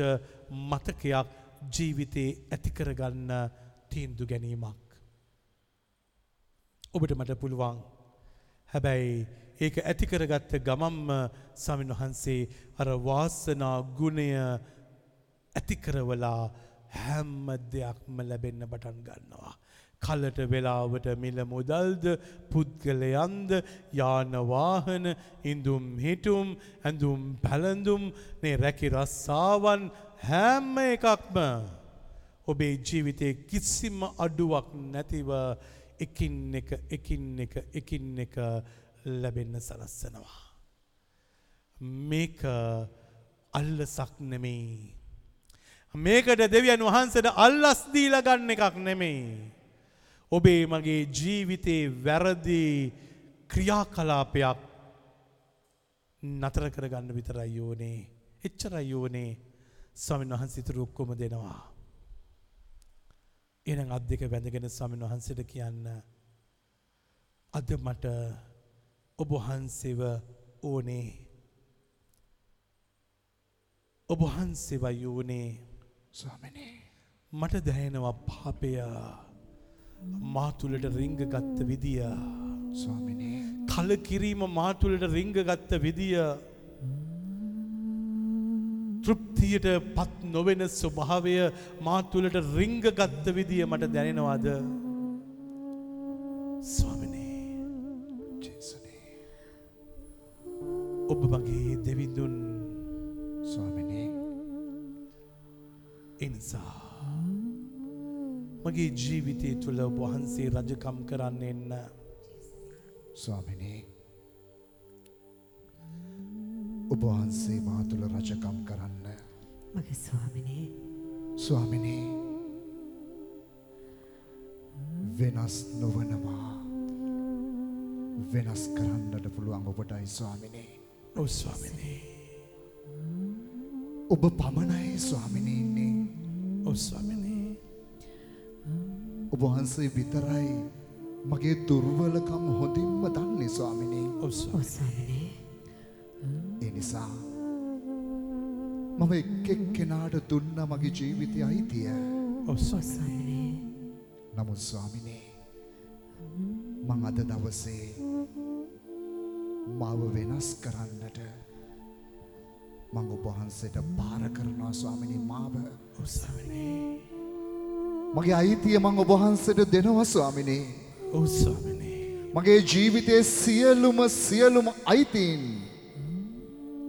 Speaker 1: මතකයක් ජීවිතේ ඇති කරගන්න තීන්දු ගැනීමක්. ඔබට මට පුළුවන්. හැබැයි ඒක ඇති කරගත්ත ගමම්ම සමින් වහන්සේ අර වාසනා ගුණය ඇති කරවලා හැම්ම දෙයක්ම ලැබෙන්න පටන් ගන්නවා. කලට වෙලාවට මිල මුදල්ද පුද්ගලයන්ද යානවාහන ඉඳුම් හිටුම් ඇඳුම් පැළඳුම් නේ රැකි රස්සාවන් හැම්ම එකක්ම ඔබේ ජීවිතයේ කිසිම අඩුවක් නැතිව එකින් එක එකින් එක එකින් එක ලැබෙන්න සලස්සනවා. මේක අල්ලසක් නෙමෙයි. මේකට දෙවියන් වහන්සට අල්ලස් දීලා ගන්න එකක් නෙමෙයි. ඔබේ මගේ ජීවිතේ වැරදි ක්‍රියාකලාපයක් නතර කරගන්න විතරයි යෝනේ. එච්චරයි යෝනේ ස්වාමීන් වහන්සේ ඉතුරු ඔක්කොම දෙනවා. එහෙනම් අත් දෙක වැඳගෙන ස්වාමීන් වහන්සේට කියන්න අද මට ඔබ වහන්සේව ඕනේ. ඔබ වහන්සේවයි ඕනේ.
Speaker 2: ස්වාමිනේ
Speaker 1: මට දැනෙනවා පාපය මා තුළට රිංග ගත්ත විදිය.
Speaker 2: ස්වාමිනේ
Speaker 1: කල කිරීම මා තුළට රිංග ගත්ත විදිය. තෘප්තියට පත් නොවෙන ස්වභාවය මා තුළට රිංග ගත්ත විදිය මට දැනෙනවාද. ස්වාමිනේ ඔබ මගේ දෙවිඳුන්.
Speaker 2: ස්වාමිනේ.
Speaker 1: එනිසා. මගේ ජීවිතය තුළ ඔබ වහන්සේ රජකම් කරන්න එන්න.
Speaker 2: ස්වාමිනේ. ඔබ වහන්සේ මා තුළ රජකම් කරන්න.
Speaker 3: මගේ ස්වාමිනේ.
Speaker 2: ස්වාමිනේ. වෙනස් නොවනවා. වෙනස් කරන්නට පුළුවන් ඔබටයි ස්වාමිනේ
Speaker 1: ඔව් ස්වාමිනේ.
Speaker 2: ඔබ පමණයි ස්වාමිනේ
Speaker 1: ඔව් ස්වාමිනේ.
Speaker 2: ඔබ වහන්සේ විතරයි මගේ දුර්වලකම් හොඳින්ම දන්නේ ස්වාමිනී.
Speaker 1: ඔව් ස්වාමිනේ.
Speaker 2: ඒ නිසා මම එක් එක්කෙනාට දුන්න මගේ ජීවිතය අයිතිය.
Speaker 1: ඔව් ස්වාමිනේ.
Speaker 2: නමුත් ස්වාමිනේ මං අද දවසේ මාව වෙනස් කරන්නට මං ඔබ වහන්සේට පාර කරනවා ස්වාමිනී මාව
Speaker 1: ස්වාමිනේ.
Speaker 2: මගේ අයිතිය මං ඔබ වහන්සේට දෙනවා ස්වාමිනී
Speaker 1: ඔව් ස්වාමිනේ.
Speaker 2: මගේ ජීවිතයේ සියලුම සියලුම අයිතීන්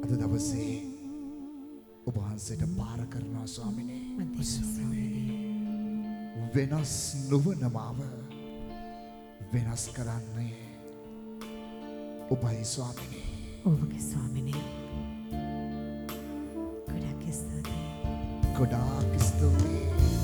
Speaker 2: අද දවසේ ඔබ වහන්සේට පාර කරනවා ස්වාමිනී
Speaker 3: ස්වාමිනේ.
Speaker 2: වෙනස් නොවන මාව වෙනස් කරන්නේ ඔබයි ස්වාමිනී
Speaker 3: ඔබගේ ස්වාමිනේ. ගොඩක් ස්තුතියි.
Speaker 2: ගොඩාක් ස්තුතියි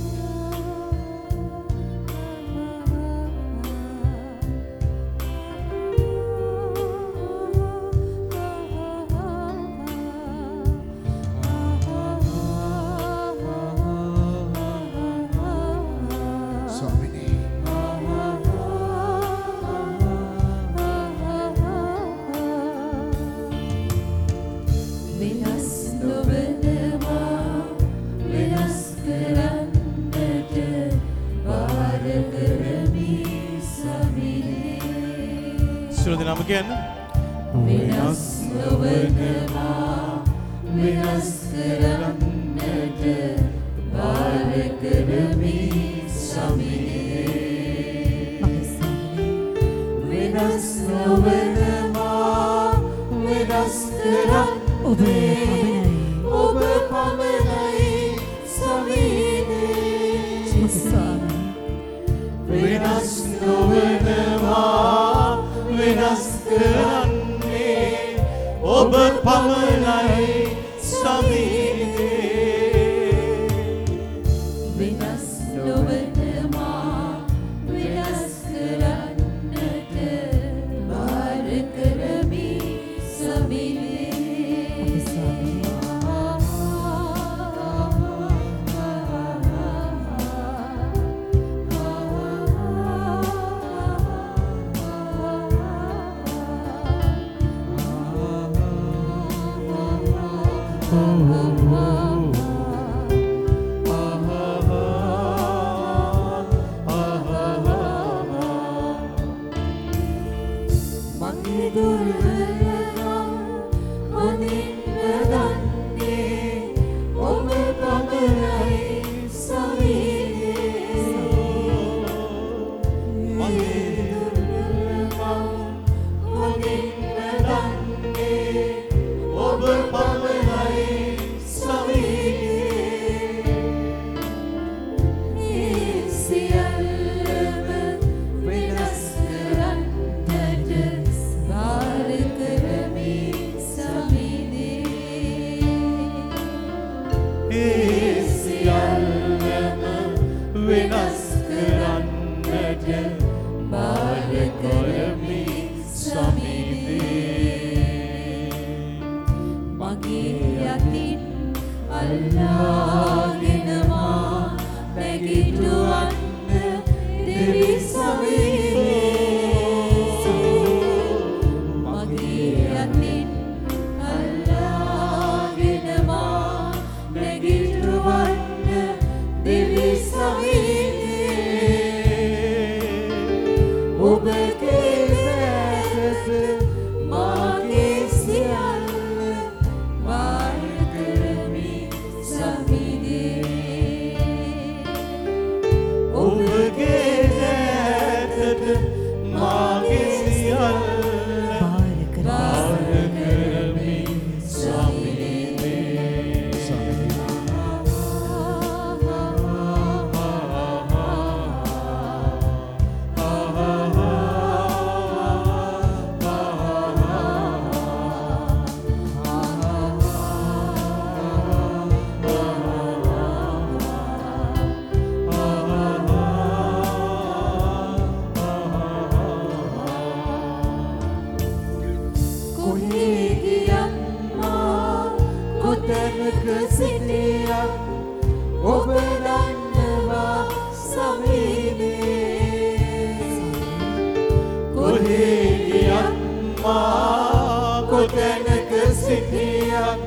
Speaker 4: තැනක සිටියන්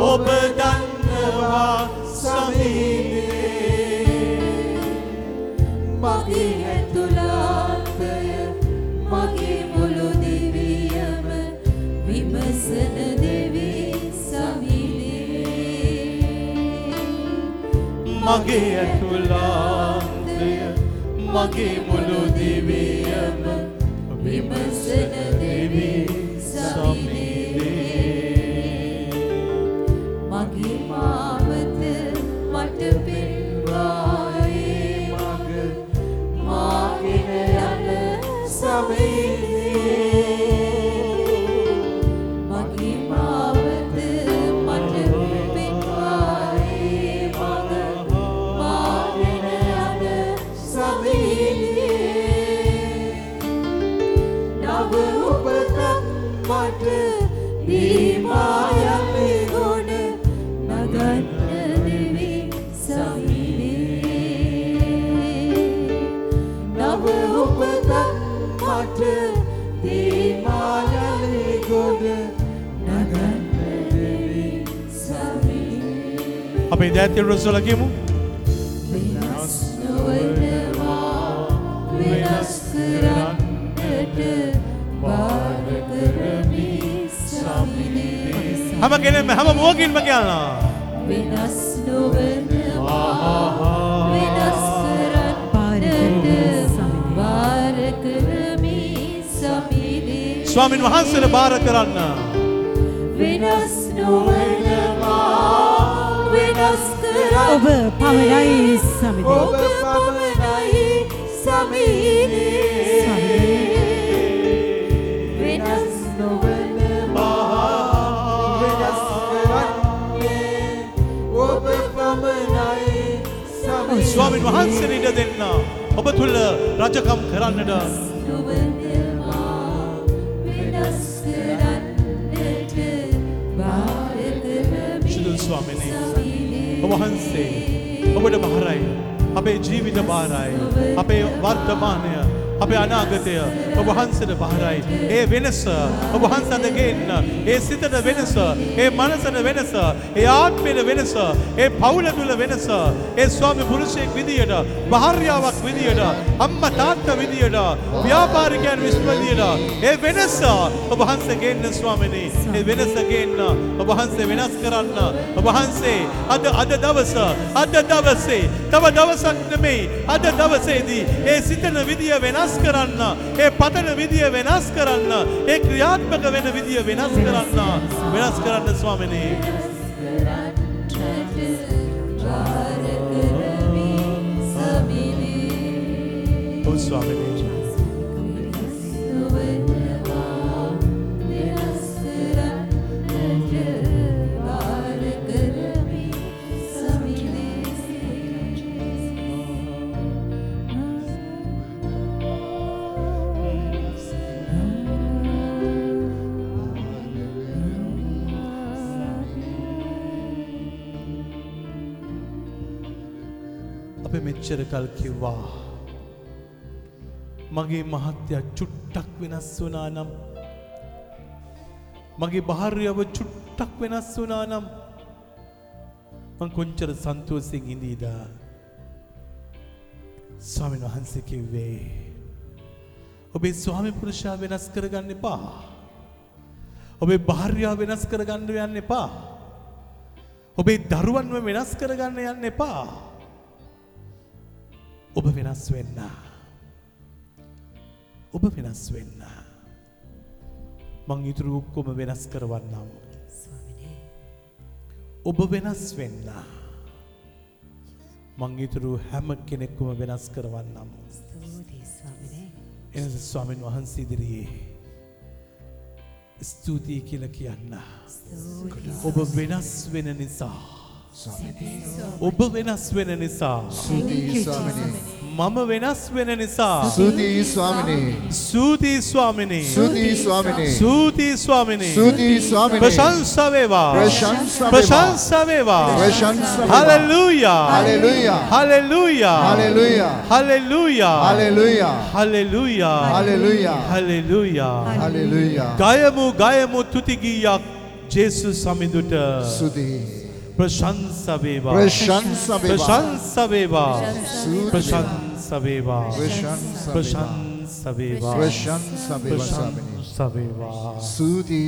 Speaker 3: ඔබ
Speaker 4: දන්නවා සමීපේ
Speaker 3: මගේ
Speaker 4: ඇතුළාතය
Speaker 3: මගේ
Speaker 1: මුළු දිවියම විමසන දෙවි සමීපේ
Speaker 2: මගේ ඇතුළාතය මගේ මුළු දිවියම බාර කරමි සමිනේ
Speaker 1: හැම කෙනෙම හැම මෝකින්ම කියනවා
Speaker 2: වෙනස් නොවනවා වෙනස් කරන්නට බාර කරමි සමිනේ
Speaker 1: ස්වාමින් වහන්සේට බාර කරන්න
Speaker 3: ඔබ පමණයි සමිඳේ.
Speaker 2: ඔබ පමණයි සමිනේ වෙනස් නොවනවා වෙනස් කරන්නේ ඔබ පමණයි සමිනේ
Speaker 1: ස්වාමින් වහන්සේට ඉඩ දෙන්න ඔබ තුළ රජකම් කරන්නට ස්වාමිනේ ඔබ වහන්සේ ඔබට බාරයි අපේ ජීවිත බාරයි. අපේ වර්තමානය අපේ අනාගතය ඔබ වහන්සේට බාරයි ඒ වෙනස ඔබ වහන්සේට ගේන්න. ඒ සිතට වෙනස ඒ මනසට වෙනස ඒ ආත්මයට වෙනස ඒ පවුල තුල වෙනස ඒ ස්වාමි පුරුෂයෙක් විදියට භාර්යාවක් විදියට අම්මා තාත්තා විදියට ව්‍යාපාරිකයන් විශ්වවිදියට ඒ වෙනස ඔබ වහන්සේ ගේන්න ස්වාමිනේ. ඒ වෙනස ගේන්න ඔබ වහන්සේ වෙනස් කරන්න. ඔබ වහන්සේ අද අද දවස අද දවසේ තව දවසක් නෙමෙයි අද දවසේදී ඒ සිතන විදිය වෙනස් කරන්න. ඒ පතන විදිය වෙනස් කරන්න. ඒ ක්‍රියාත්මක වෙන විදිය වෙනස් කරන්න. වෙනස් කරන්න ස්වාමිනේ. ඔව් ස්වාමිනේ මෙච්චර කල් කිව්වා. මගේ මහත්ය චුට්ටක් වෙනස් වනා නම් මගේ භාර්යාව චුට්ටක් වෙනස් වනා නම් මං කොංචර සන්තෝසියෙන් ඉඳීද? ස්වාමීන් වහන්සේ කිව්වේ ඔබේ ස්වාමි පුරුෂයා වෙනස් කරගන්න එපා. ඔබේ භාර්යාව වෙනස් කරගන්න යන්න එපා. ඔබේ දරුවන්ව වෙනස් කරගන්න යන්න එපා. ඔබ වෙනස් වෙන්න. ඔබ වෙනස් වෙන්න. මං ඉතුරු ඔක්කොම වෙනස් කරවන්නම්. ඔබ වෙනස් වෙන්න. මං ඉතුරු හැම කෙනෙක්කුම වෙනස් කරවන්නම්. එනද ස්වාමීන් වහන්සේ ඉදිරියේ. ස්තුතියි කියල කියන්න. ඔබ වෙනස් වෙන නිසා. ඔබ වෙනස් වෙන නිසා. මම වෙනස් වෙන නිසා.
Speaker 4: සුදී ස්වාමිනේ
Speaker 1: සූතියි ස්වාමිනේ.
Speaker 4: සුදී ස්වාමිනේ
Speaker 1: සූතියි ස්වාමිනේ.
Speaker 4: සුදී ස්වාමිනේ
Speaker 1: ප්‍රශංසා වේවා.
Speaker 4: ප්‍රශංසා වේවා.
Speaker 1: ප්‍රශංසා වේවා.
Speaker 4: ප්‍රශංසා.
Speaker 1: හලෙලූයා.
Speaker 4: හලෙලූයා
Speaker 1: හලෙලූයා.
Speaker 4: හලෙලූයා
Speaker 1: හලෙලූයා.
Speaker 4: හලෙලූයා
Speaker 1: හලෙලූයා.
Speaker 4: හලෙලූයා
Speaker 1: හලෙලූයා.
Speaker 4: හලෙලූයා
Speaker 1: ගයමු ගයමු තුති ගීයක් ජේසුස් සමිඳුට
Speaker 4: සුදී
Speaker 1: प्रशंसा बेवा
Speaker 4: प्रशंसा प्रशंसा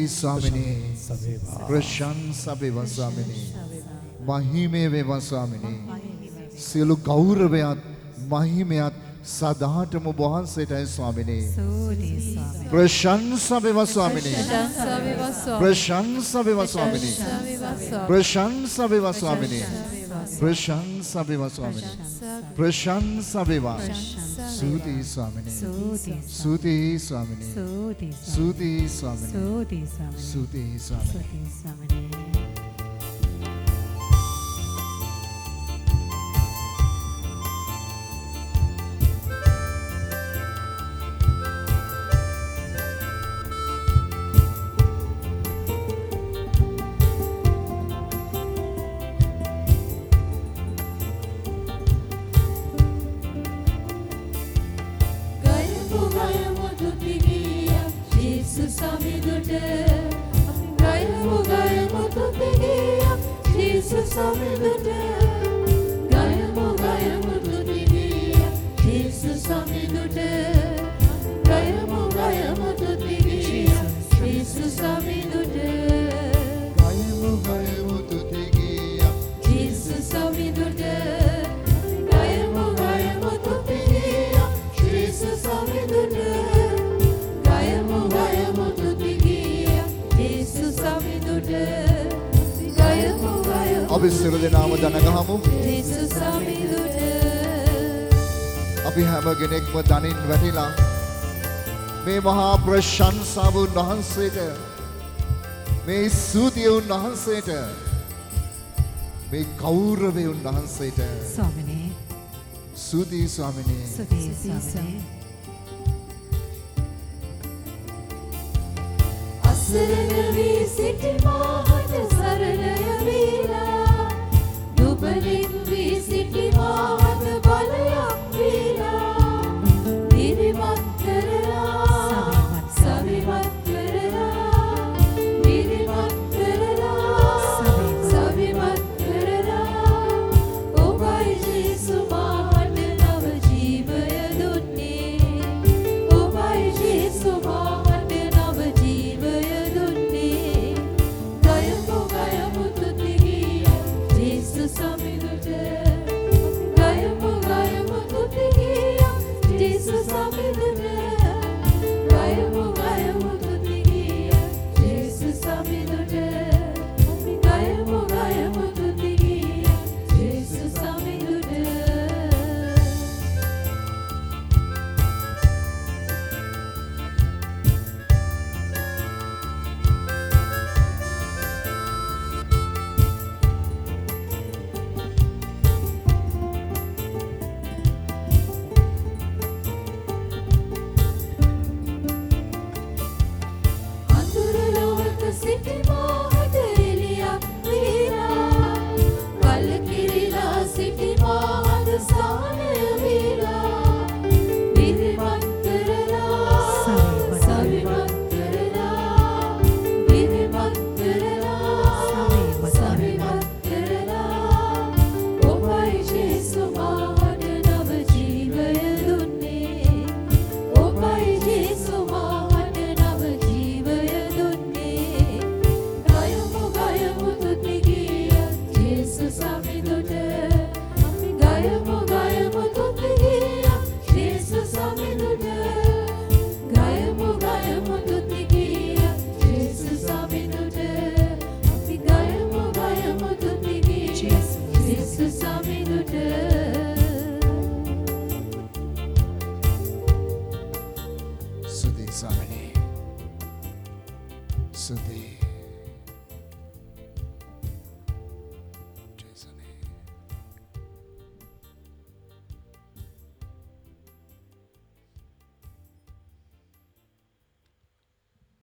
Speaker 4: स्वामिनी। स्वामिनी। महिमे स्वामिनी।
Speaker 2: सिलु गौरवयात महिमयात සදාටම වහන්සේටයි ස්වාමිනේ. ප්‍රශංස වේවා ස්වාමිනේ.
Speaker 4: ප්‍රශංස වේවා
Speaker 2: ස්වාමිනේ.
Speaker 4: ප්‍රශංස වේවා
Speaker 2: ස්වාමිනේ. ප්‍රශංස වේවා ස්වාමිනේ. ප්‍රශංස වේවා. සූති ස්වාමිනේ. සූති ස්වාමිනේ. සූති ස්වාමිනේ. සූති ස්වාමිනේ. සූති ස්වාමිනේ ප්‍රශංසාව උන්වහන්සේට මේ සූතිය උන්වහන්සේට මේ කෞරවය උන්වහන්සේට.
Speaker 3: ස්වාමිනේ.
Speaker 2: සූතියි ස්වාමිනේ.
Speaker 3: සූතියි ස්වාමිනේ.
Speaker 4: අසරණ වී
Speaker 2: සිටිමා.